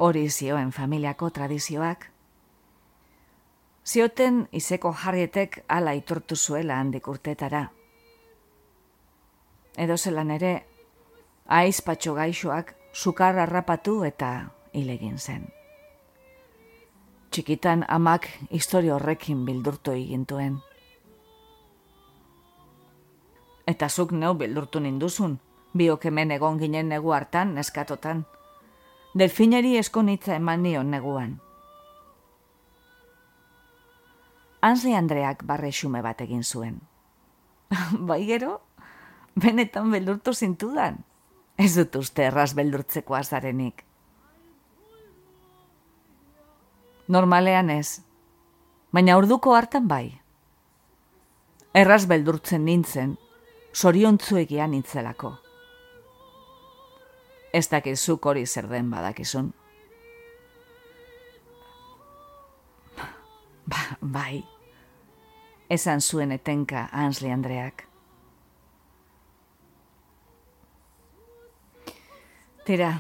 hori zioen familiako tradizioak. Zioten izeko jarrietek ala itortu zuela handik urtetara. Edo zelan ere, aizpatxo gaixoak sukarra rapatu eta hilegin zen. Txikitan amak historio horrekin bildurtu egintuen. Eta zuk neu bildurtu ninduzun, biok hemen egon ginen negu hartan neskatotan. Delfineri eskonitza eman nion neguan. Hansle Andreak barre xume bat egin zuen. <laughs> bai gero, benetan beldurtu zintudan. Ez dut uste erraz beldurtzeko azarenik. Normalean ez, baina urduko hartan bai. Erraz beldurtzen nintzen, soriontzu egian intzelako. Ez dakizuk hori zer den badakizun. Ba, bai, esan zuen etenka Ansli Andreak. Tira,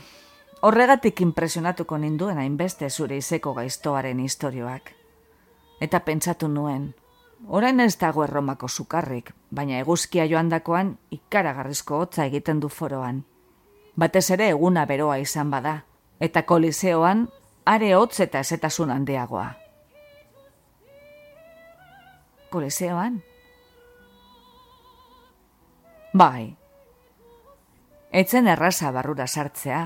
horregatik impresionatuko ninduen hainbeste zure izeko gaiztoaren historioak. Eta pentsatu nuen, Orain ez dago erromako sukarrik, baina eguzkia joandakoan ikaragarrizko hotza egiten du foroan. Batez ere eguna beroa izan bada, eta koliseoan are hotz eta ezetasun handiagoa. Koliseoan? Bai. Etzen erraza barrura sartzea,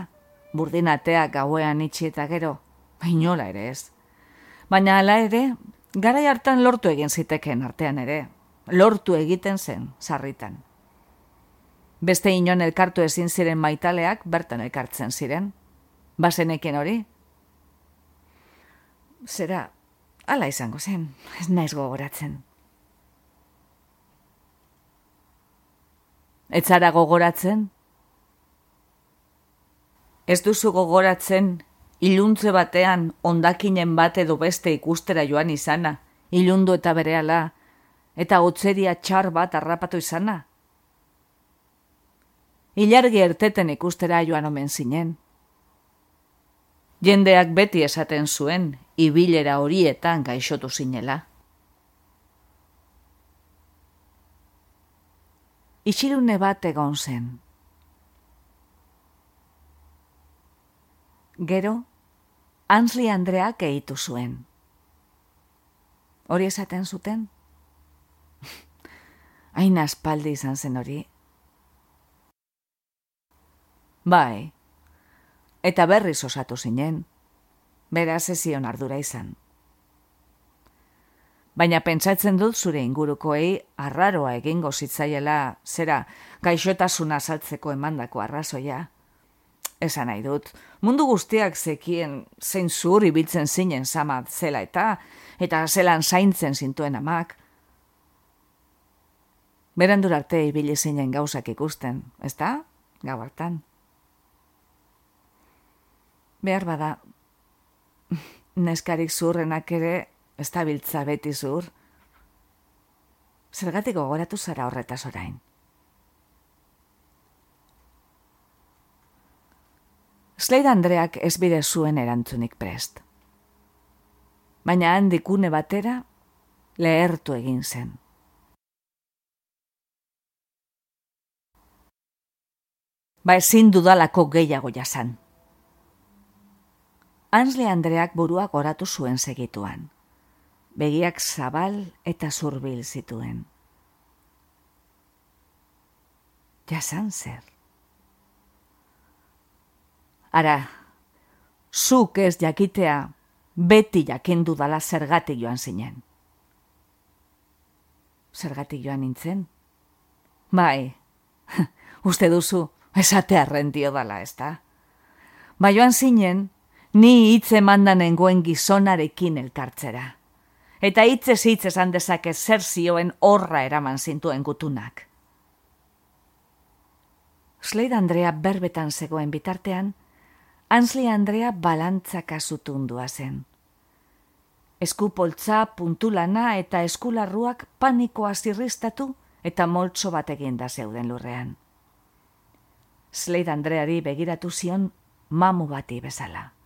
burdinatea gauean itxi eta gero, bainola ere ez. Baina ala ere, Garai hartan lortu egin ziteken artean ere, lortu egiten zen, sarritan. Beste inon elkartu ezin ziren maitaleak bertan elkartzen ziren. Bazeneken hori? Zera, ala izango zen, ez naiz gogoratzen. Ez zara gogoratzen? Ez duzu gogoratzen iluntze batean ondakinen bat edo beste ikustera joan izana, ilundu eta berehala, eta gotzeria txar bat harrapatu izana. Ilargi erteten ikustera joan omen zinen. Jendeak beti esaten zuen, ibilera horietan gaixotu zinela. Itxirune bat egon zen. Gero, Ansli Andreak eitu zuen. Hori esaten zuten? <laughs> Hain aspaldi izan zen hori. Bai, eta berriz osatu zinen, beraz ezion ardura izan. Baina pentsatzen dut zure ingurukoei arraroa egingo zitzaiela, zera, gaixotasuna saltzeko emandako arrazoia esan nahi dut. Mundu guztiak zekien zein zur ibiltzen zinen sama zela eta, eta zelan zaintzen zintuen amak. Berandur arte ibili zinen gauzak ikusten, ez da? Gau hartan. Behar bada, neskarik zurrenak ere, ez da biltza beti zur. Zergatik gogoratu zara horretaz orain. Slade Andreak ez bide zuen erantzunik prest. Baina handikune batera lehertu egin zen. Ba ezin dudalako gehiago jasan. Ansle Andreak buruak oratu zuen segituan. Begiak zabal eta zurbil zituen. Jasan zer. Ara, zuk ez jakitea, beti jakindu dala zergatik joan zinen. Zergatik joan nintzen? Bai, <laughs> uste duzu, esatea rendio dala, ez da? Ba joan zinen, ni hitze mandan nengoen gizonarekin elkartzera. Eta hitzez hitz esan dezake zer zioen horra eraman zintuen gutunak. Slade Andrea berbetan zegoen bitartean, Ansli Andrea balantzaka zutundua zen. Eskupoltza, puntulana eta eskularruak panikoa zirristatu eta moltso bat eginda zeuden lurrean. Slade Andreari begiratu zion mamu bati bezala.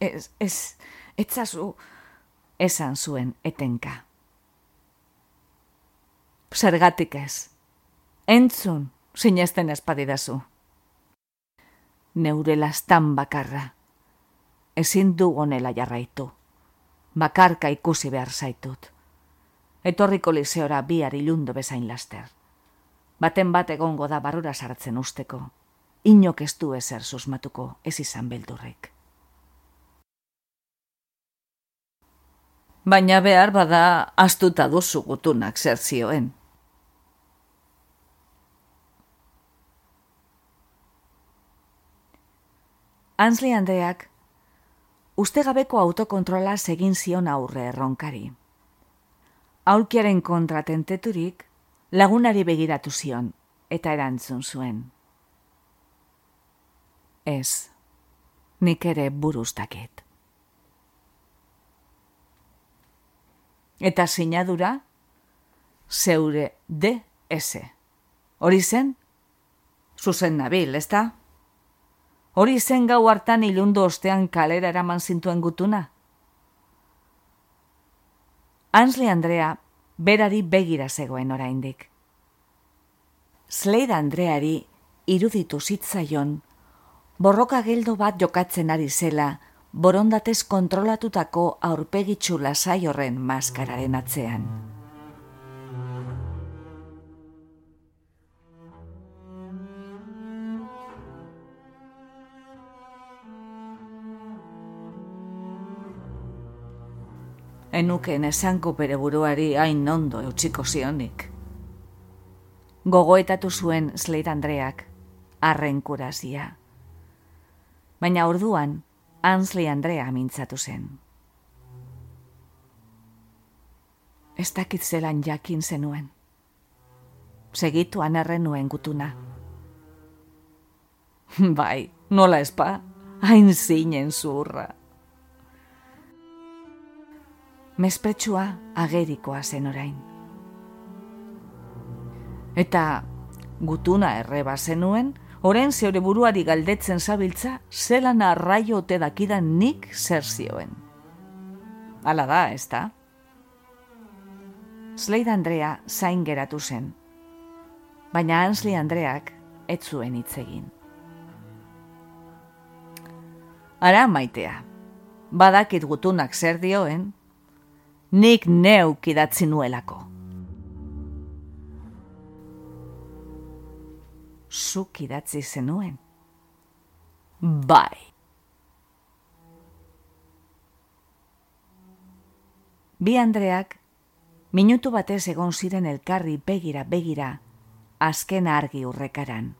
Ez, ez, etzazu, esan zuen etenka. Zergatik ez, entzun, sinesten espadidazu. Neure lastan bakarra, ezin dugonela jarraitu, bakarka ikusi behar zaitut. Etorriko liseora bihar ilundu bezain laster. Baten bat egongo da barura sartzen usteko, inok ez du ezer susmatuko ez izan beldurrik. Baina behar bada astuta duzu gutunak zer zioen. Ansli Andreak ustegabeko autokontrola egin zion aurre erronkari. Aulkiaren kontratenteturik lagunari begiratu zion eta erantzun zuen. Ez, nik ere buruztaket. Eta sinadura, zeure DS. Hori zen? Zuzen nabil, ezta? Hori zen gau hartan ilundu ostean kalera eraman zintuen gutuna? Ansli Andrea berari begira zegoen oraindik. Slade Andreari iruditu zitzaion, borroka geldo bat jokatzen ari zela, borondatez kontrolatutako aurpegitxu lasai horren maskararen atzean. enuken esanko bere buruari hain ondo eutxiko zionik. Gogoetatu zuen Slade Andreak, arren kurazia. Baina orduan, Ansley Andrea mintzatu zen. Ez dakit zelan jakin zenuen. Segituan erren nuen gutuna. <laughs> bai, nola espa, hain zinen zurra mespetsua agerikoa zen orain. Eta gutuna erreba zenuen, orain zeure buruari galdetzen zabiltza, zelan arraio ote dakidan nik zer zioen. Hala da, ez da? Slade Andrea zain geratu zen, baina Ansley Andreak ez zuen hitz egin. Ara maitea, badakit gutunak zer dioen, nik neuk idatzi nuelako. Zuk idatzi zenuen? Bai. Bi Andreak, minutu batez egon ziren elkarri begira begira, azken argi urrekaran.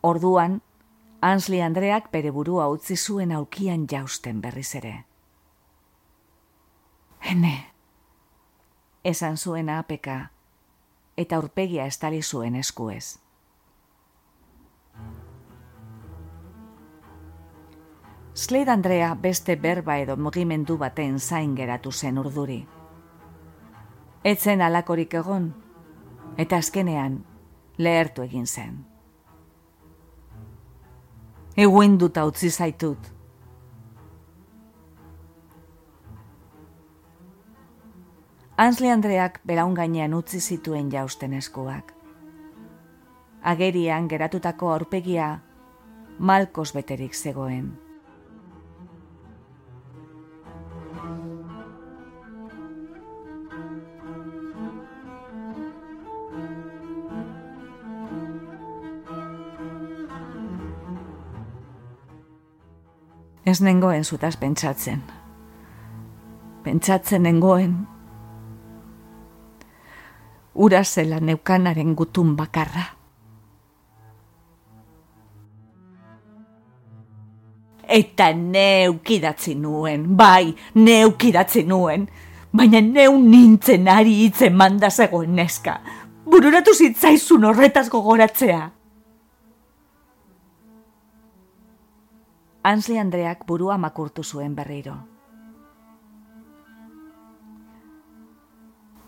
Orduan, Ansli Andreak bere burua utzi zuen aukian jausten berriz ere. Hene, esan zuen apeka, eta urpegia estali zuen eskuez. Slade Andrea beste berba edo mugimendu baten zain geratu zen urduri. Etzen alakorik egon, eta azkenean lehertu egin zen. Eguinduta utzi zaitut, Ansli Andreak belaun gainean utzi zituen jausten eskuak. Agerian geratutako aurpegia malkos beterik zegoen. Ez nengoen zutaz pentsatzen. Pentsatzen nengoen. Ura zela neukanaren gutun bakarra. Eta neukidatzi nuen, bai, neukidatzi nuen. Baina neu nintzen ari hitzen manda zegoen neska. Bururatu zitzaizun horretaz gogoratzea. Ansli Andreak burua makurtu zuen berriro.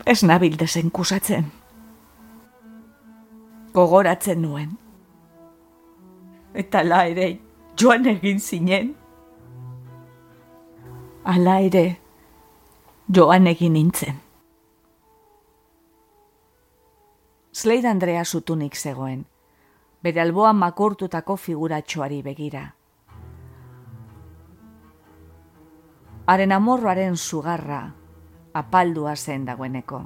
Ez nabil desen kusatzen. Gogoratzen nuen. Eta la ere joan egin zinen. Ala ere joan egin nintzen. Slade Andrea zutunik zegoen, bere alboan makurtutako figuratxoari begira. haren amorroaren sugarra apaldua zen dagoeneko.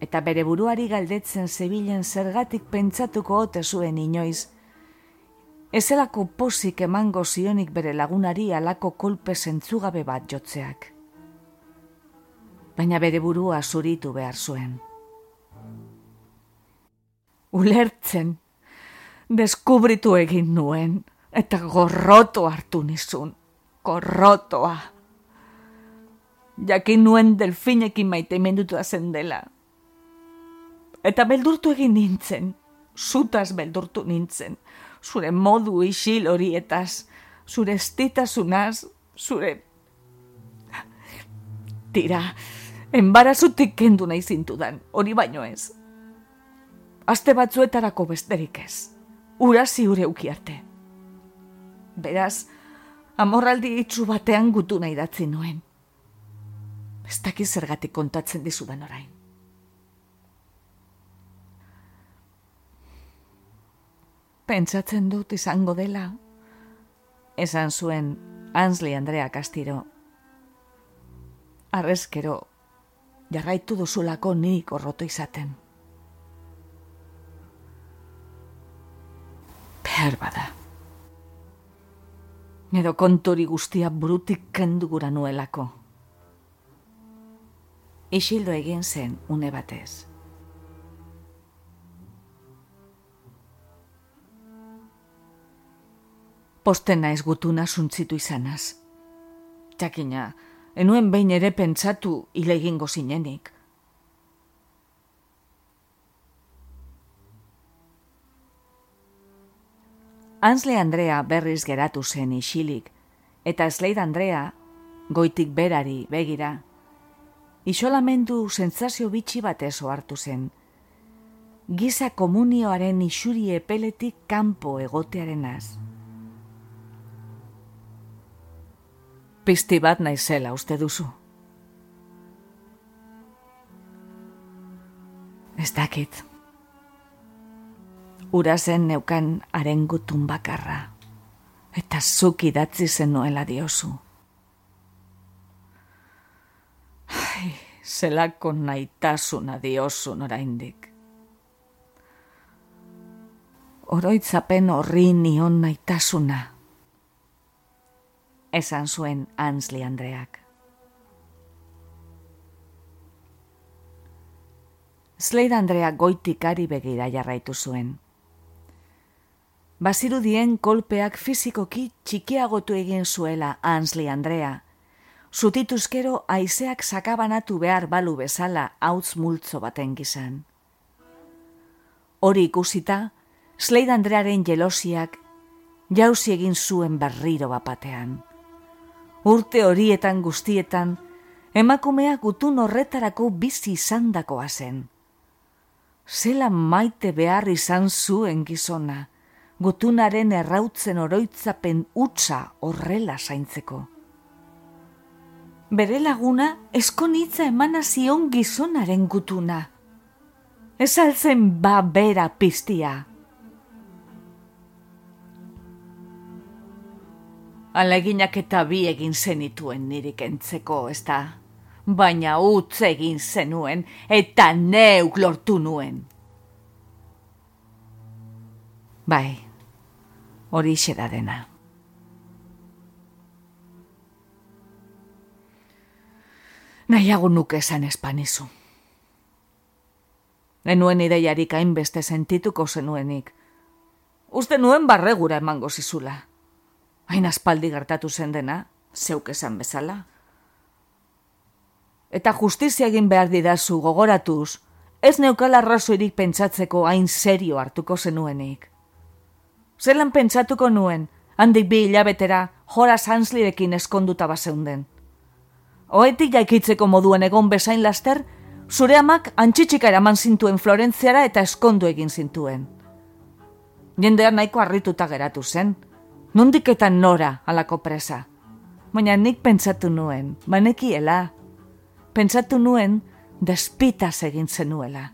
Eta bere buruari galdetzen zebilen zergatik pentsatuko ote zuen inoiz, ezelako posik emango zionik bere lagunari alako kolpe zentzugabe bat jotzeak. Baina bere burua zuritu behar zuen. Ulertzen, deskubritu egin nuen, eta gorroto hartu nizun korrotoa. Jakin nuen delfinekin maite mendutua zen dela. Eta beldurtu egin nintzen, zutaz beldurtu nintzen, zure modu isil horietaz, zure estitasunaz, zure... Tira, enbarazutik kendu nahi zintudan, hori baino ez. Aste batzuetarako besterik ez, urazi ure ukiarte. Beraz, amorraldi itzu batean gutu nahi datzi nuen. Ez dakiz zergatik kontatzen dizudan orain. Pentsatzen dut izango dela, esan zuen Ansli Andrea Castiro. Arrezkero, jarraitu duzulako nik orroto izaten. Behar bada edo kontori guztia brutik kendu gura nuelako. Isildo egin zen une batez. Posten naiz gutuna suntzitu izanaz. Txakina, enuen behin ere pentsatu hile egingo zinenik. Ansle Andrea berriz geratu zen isilik, eta Slade Andrea goitik berari begira. Isolamendu sentsazio bitxi batez hartu zen. Giza komunioaren isuri epeletik kanpo egotearen az. Pisti bat naizela uste duzu. Ez dakit urazen neukan haren gutun bakarra, eta zuk idatzi zen noela diozu. Ai, zelako naitasuna diozu oraindik. Oroitzapen horri nion naitasuna. Esan zuen Ansli Andreak. Slade Andrea goitik ari begira jarraitu zuen bazirudien kolpeak fizikoki txikiagotu egin zuela Ansli Andrea. Zutituzkero aizeak sakabanatu behar balu bezala hautz multzo baten gizan. Hori ikusita, Slade Andrearen jelosiak jauzi egin zuen berriro bapatean. Urte horietan guztietan, emakumea gutun horretarako bizi izandakoa zen. Zela maite behar izan zuen gizona, gutunaren errautzen oroitzapen utza horrela zaintzeko. Bere laguna eskonitza emana zion gizonaren gutuna. Ez altzen ba bera piztia. Aleginak eta bi egin zenituen nirik entzeko, ez da? Baina utz egin zenuen eta neuk lortu nuen. Bai, hori da dena. Nahiago nuke esan espanizu. Enuen ideiarik hainbeste sentituko zenuenik. Uste nuen barregura emango zizula. Hain aspaldi gertatu zen dena, zeuk esan bezala. Eta justizia egin behar didazu gogoratuz, ez neukala razoirik pentsatzeko hain serio hartuko zenuenik. Zelan pentsatuko nuen, handik bi hilabetera, jora zanslirekin eskonduta baseunden. Oetik jaikitzeko moduen egon bezain laster, zure amak antxitxika eraman zintuen Florentziara eta eskondu egin zintuen. Jendean nahiko harrituta geratu zen, nondiketan nora alako presa. Baina nik pentsatu nuen, banekiela. Pentsatu nuen, despita egin zenuela.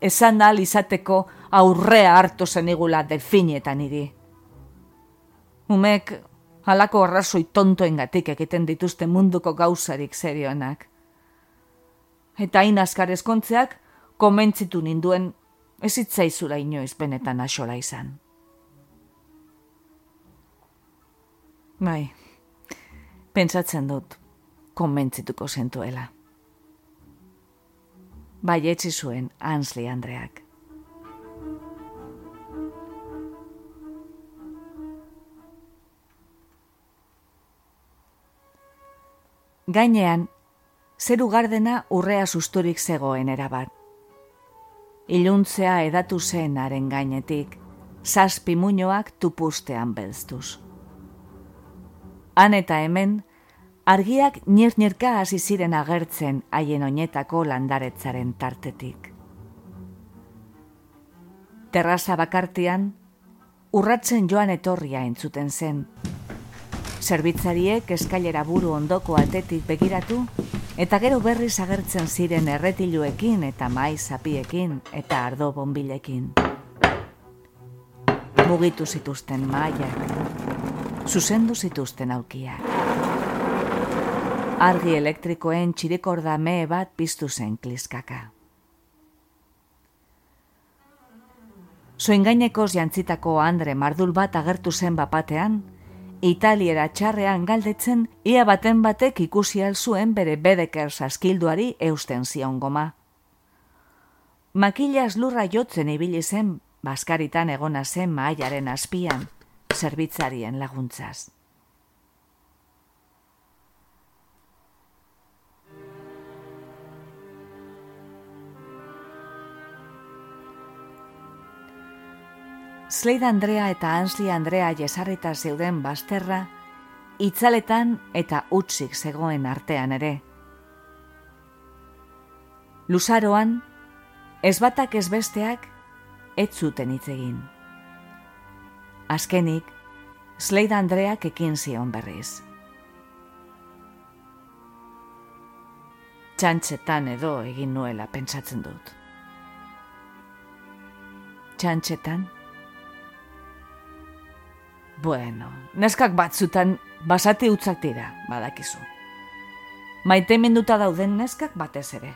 Esan ahal izateko aurrea hartu zenigula delfinietan iri. Umek, halako arrazoi tontoen gatik egiten dituzte munduko gauzarik serioenak. Eta hain azkar eskontzeak, komentzitu ninduen ez itzaizura inoiz benetan asola izan. Bai, pentsatzen dut, konbentzituko zentuela. Bai, etzi zuen, Ansli Andreak. Gainean, zeru gardena urrea susturik zegoen erabat. Iluntzea edatu zen haren gainetik, zazpi muñoak tupustean belztuz. Han eta hemen, argiak nirnirka hasi ziren agertzen haien oinetako landaretzaren tartetik. Terraza bakartian, urratzen joan etorria entzuten zen, Zerbitzariek eskailera buru ondoko atetik begiratu, eta gero berriz agertzen ziren erretiluekin eta mai zapiekin eta ardo bonbilekin. Mugitu zituzten maiak, zuzendu zituzten aukiak. Argi elektrikoen txirikorda me bat piztu zen kliskaka. Soingainekoz jantzitako Andre mardul bat agertu zen bapatean, Italiera txarrean galdetzen, ia baten batek ikusi zuen bere bedeker saskilduari eusten zion goma. Makilaz lurra jotzen ibili zen, baskaritan egona zen maaiaren azpian, zerbitzarien laguntzaz. Slade Andrea eta Ansli Andrea jesarrita zeuden basterra, itzaletan eta utzik zegoen artean ere. Luzaroan, ez batak ez besteak, ez zuten hitz egin. Azkenik, Slade Andreak ekin zion berriz. Txantxetan edo egin nuela pentsatzen dut. Txantxetan? Bueno, neskak batzutan basati utzak dira, badakizu. Maite menduta dauden neskak batez ere.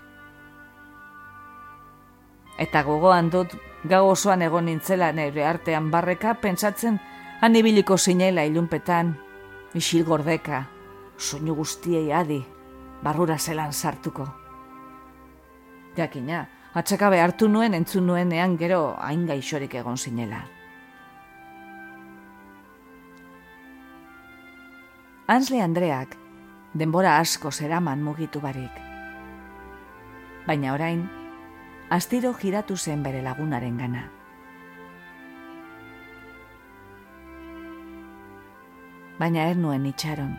Eta gogoan dut, gau osoan egon nintzela nire artean barreka, pentsatzen han ibiliko zinela ilunpetan, isil gordeka, soinu guztiei adi, barrura zelan sartuko. Jakina, atxakabe hartu nuen entzun nuenean gero hain gaixorik egon zinela. Ansle Andreak denbora asko zeraman mugitu barik. Baina orain, astiro giratu zen bere lagunaren gana. Baina er nuen itxaron.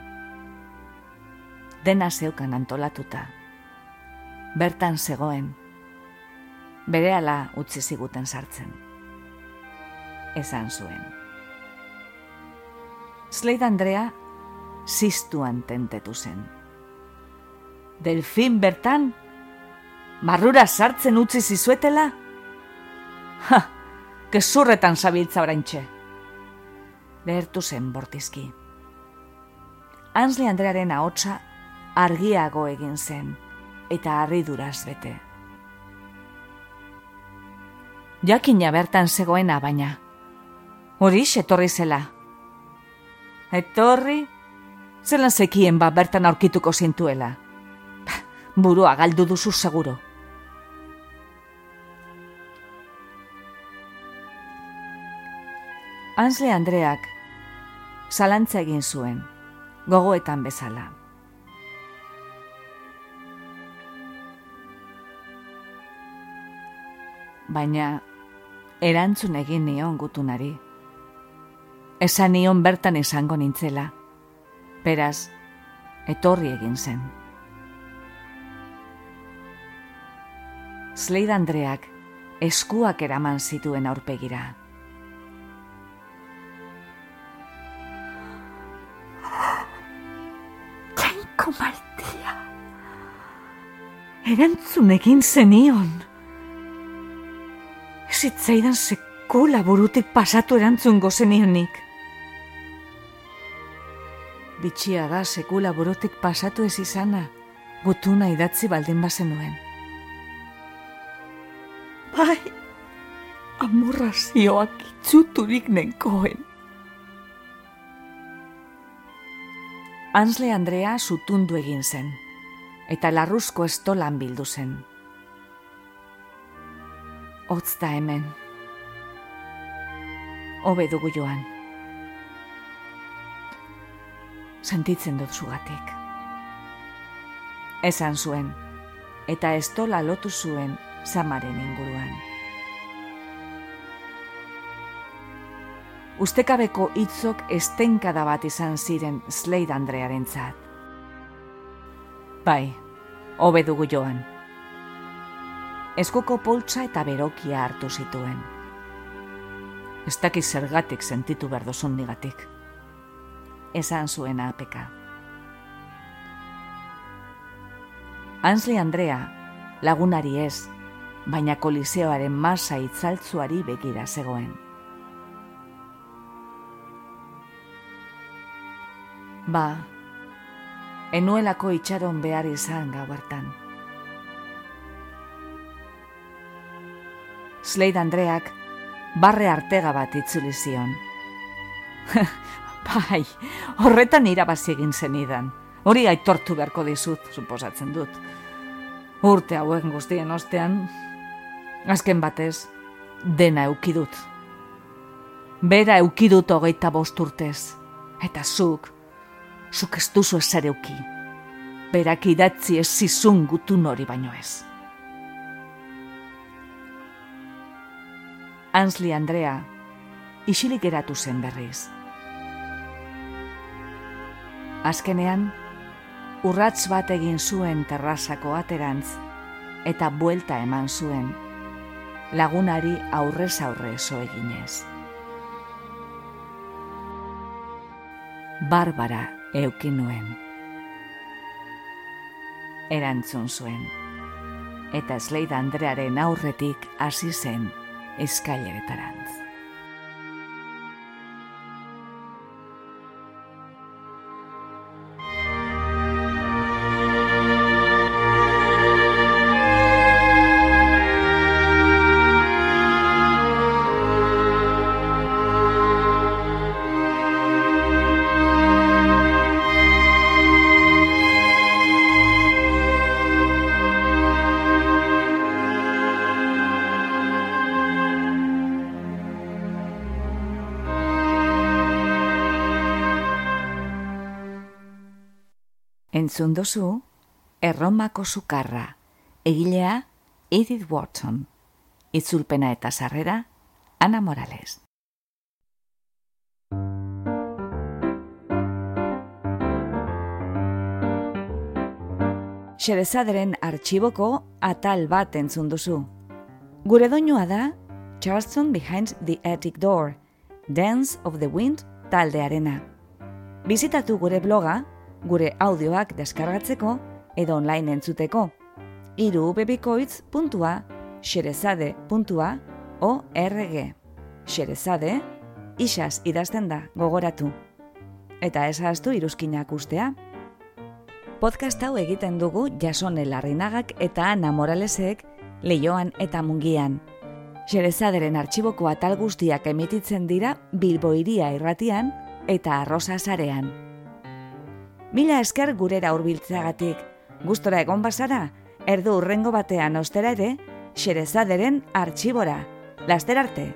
Dena zeukan antolatuta. Bertan zegoen. Bere ala utzi ziguten sartzen. Esan zuen. Slade Andrea ziztuan tentetu zen. Delfin bertan, marrura sartzen utzi zizuetela? Ha, kezurretan zabiltza oraintxe. Lehertu zen bortizki. Ansle Andrearen ahotsa argiago egin zen, eta harriduraz bete. Jakina bertan zegoena baina, hori etorri zela. Etorri, zelan zekien ba bertan aurkituko zintuela. Burua galdu duzu seguro. Ansle Andreak zalantza egin zuen, gogoetan bezala. Baina, erantzun egin nion gutunari. Esan nion bertan izango nintzela. Beraz, etorri egin zen. Slade Andreak eskuak eraman zituen aurpegira. Martia. Erantzun egin zenion. Zitzaidan sekula burutik pasatu erantzun gozenionik. Bitxia da sekula burutik pasatu ez izana, gutuna idatzi baldin bazen nuen. Bai, amorrazioak itzuturik nenkoen. Ansle Andrea zutundu egin zen, eta larruzko estolan bildu zen. Otz da hemen. Obe dugu joan. Sentitzen dut zugatik. Esan zuen, eta estola lotu zuen zamaren inguruan. ustekabeko hitzok estenkada bat izan ziren Slade Andrearen zat. Bai, hobe dugu joan. Eskuko poltsa eta berokia hartu zituen. Ez dakiz zergatik sentitu berdozun nigatik. Esan zuen apeka. Ansli Andrea, lagunari ez, baina koliseoaren masa itzaltzuari begira zegoen. Ba, enuelako itxaron behar izan gau hartan. Slade Andreak barre artega bat itzuli zion. <laughs> bai, horretan irabazi egin zenidan. Hori aitortu beharko dizut, suposatzen dut. Urte hauen guztien ostean, azken batez, dena eukidut. Bera eukidut hogeita bost urtez. Eta zuk, zuk ez duzu ez zareuki. Berak idatzi ez zizun gutun hori baino ez. Ansli Andrea, isilik eratu zen berriz. Azkenean, urratz bat egin zuen terrazako aterantz eta buelta eman zuen, lagunari aurrez aurre zo eginez. Barbara eukin nuen. Erantzun zuen. Eta Slade Andrearen aurretik hasi zen eskaileretarantz. Entzun dozu, erromako sukarra, egilea Edith Wharton, itzulpena eta sarrera, Ana Morales. Xerezaderen artxiboko atal bat entzun duzu. Gure doinua da Charleston Behind the Attic Door, Dance of the Wind taldearena. Bizitatu gure bloga gure audioak deskargatzeko edo online entzuteko. Iru Xerezade, isaz idazten da, gogoratu. eta ezaztu iruzkinak ustea. Podcast hau egiten dugu jasone larrinagak eta Ana Moralesek leioan eta mungian. Xerezaderen artxiboko atal guztiak emititzen dira Bilbo iria irratian eta arrosa zarean. Mila esker gurera hurbiltzeagatik, gustora egon bazara, erdu urrengo batean ostera ere, xerezaderen artxibora. Laster arte!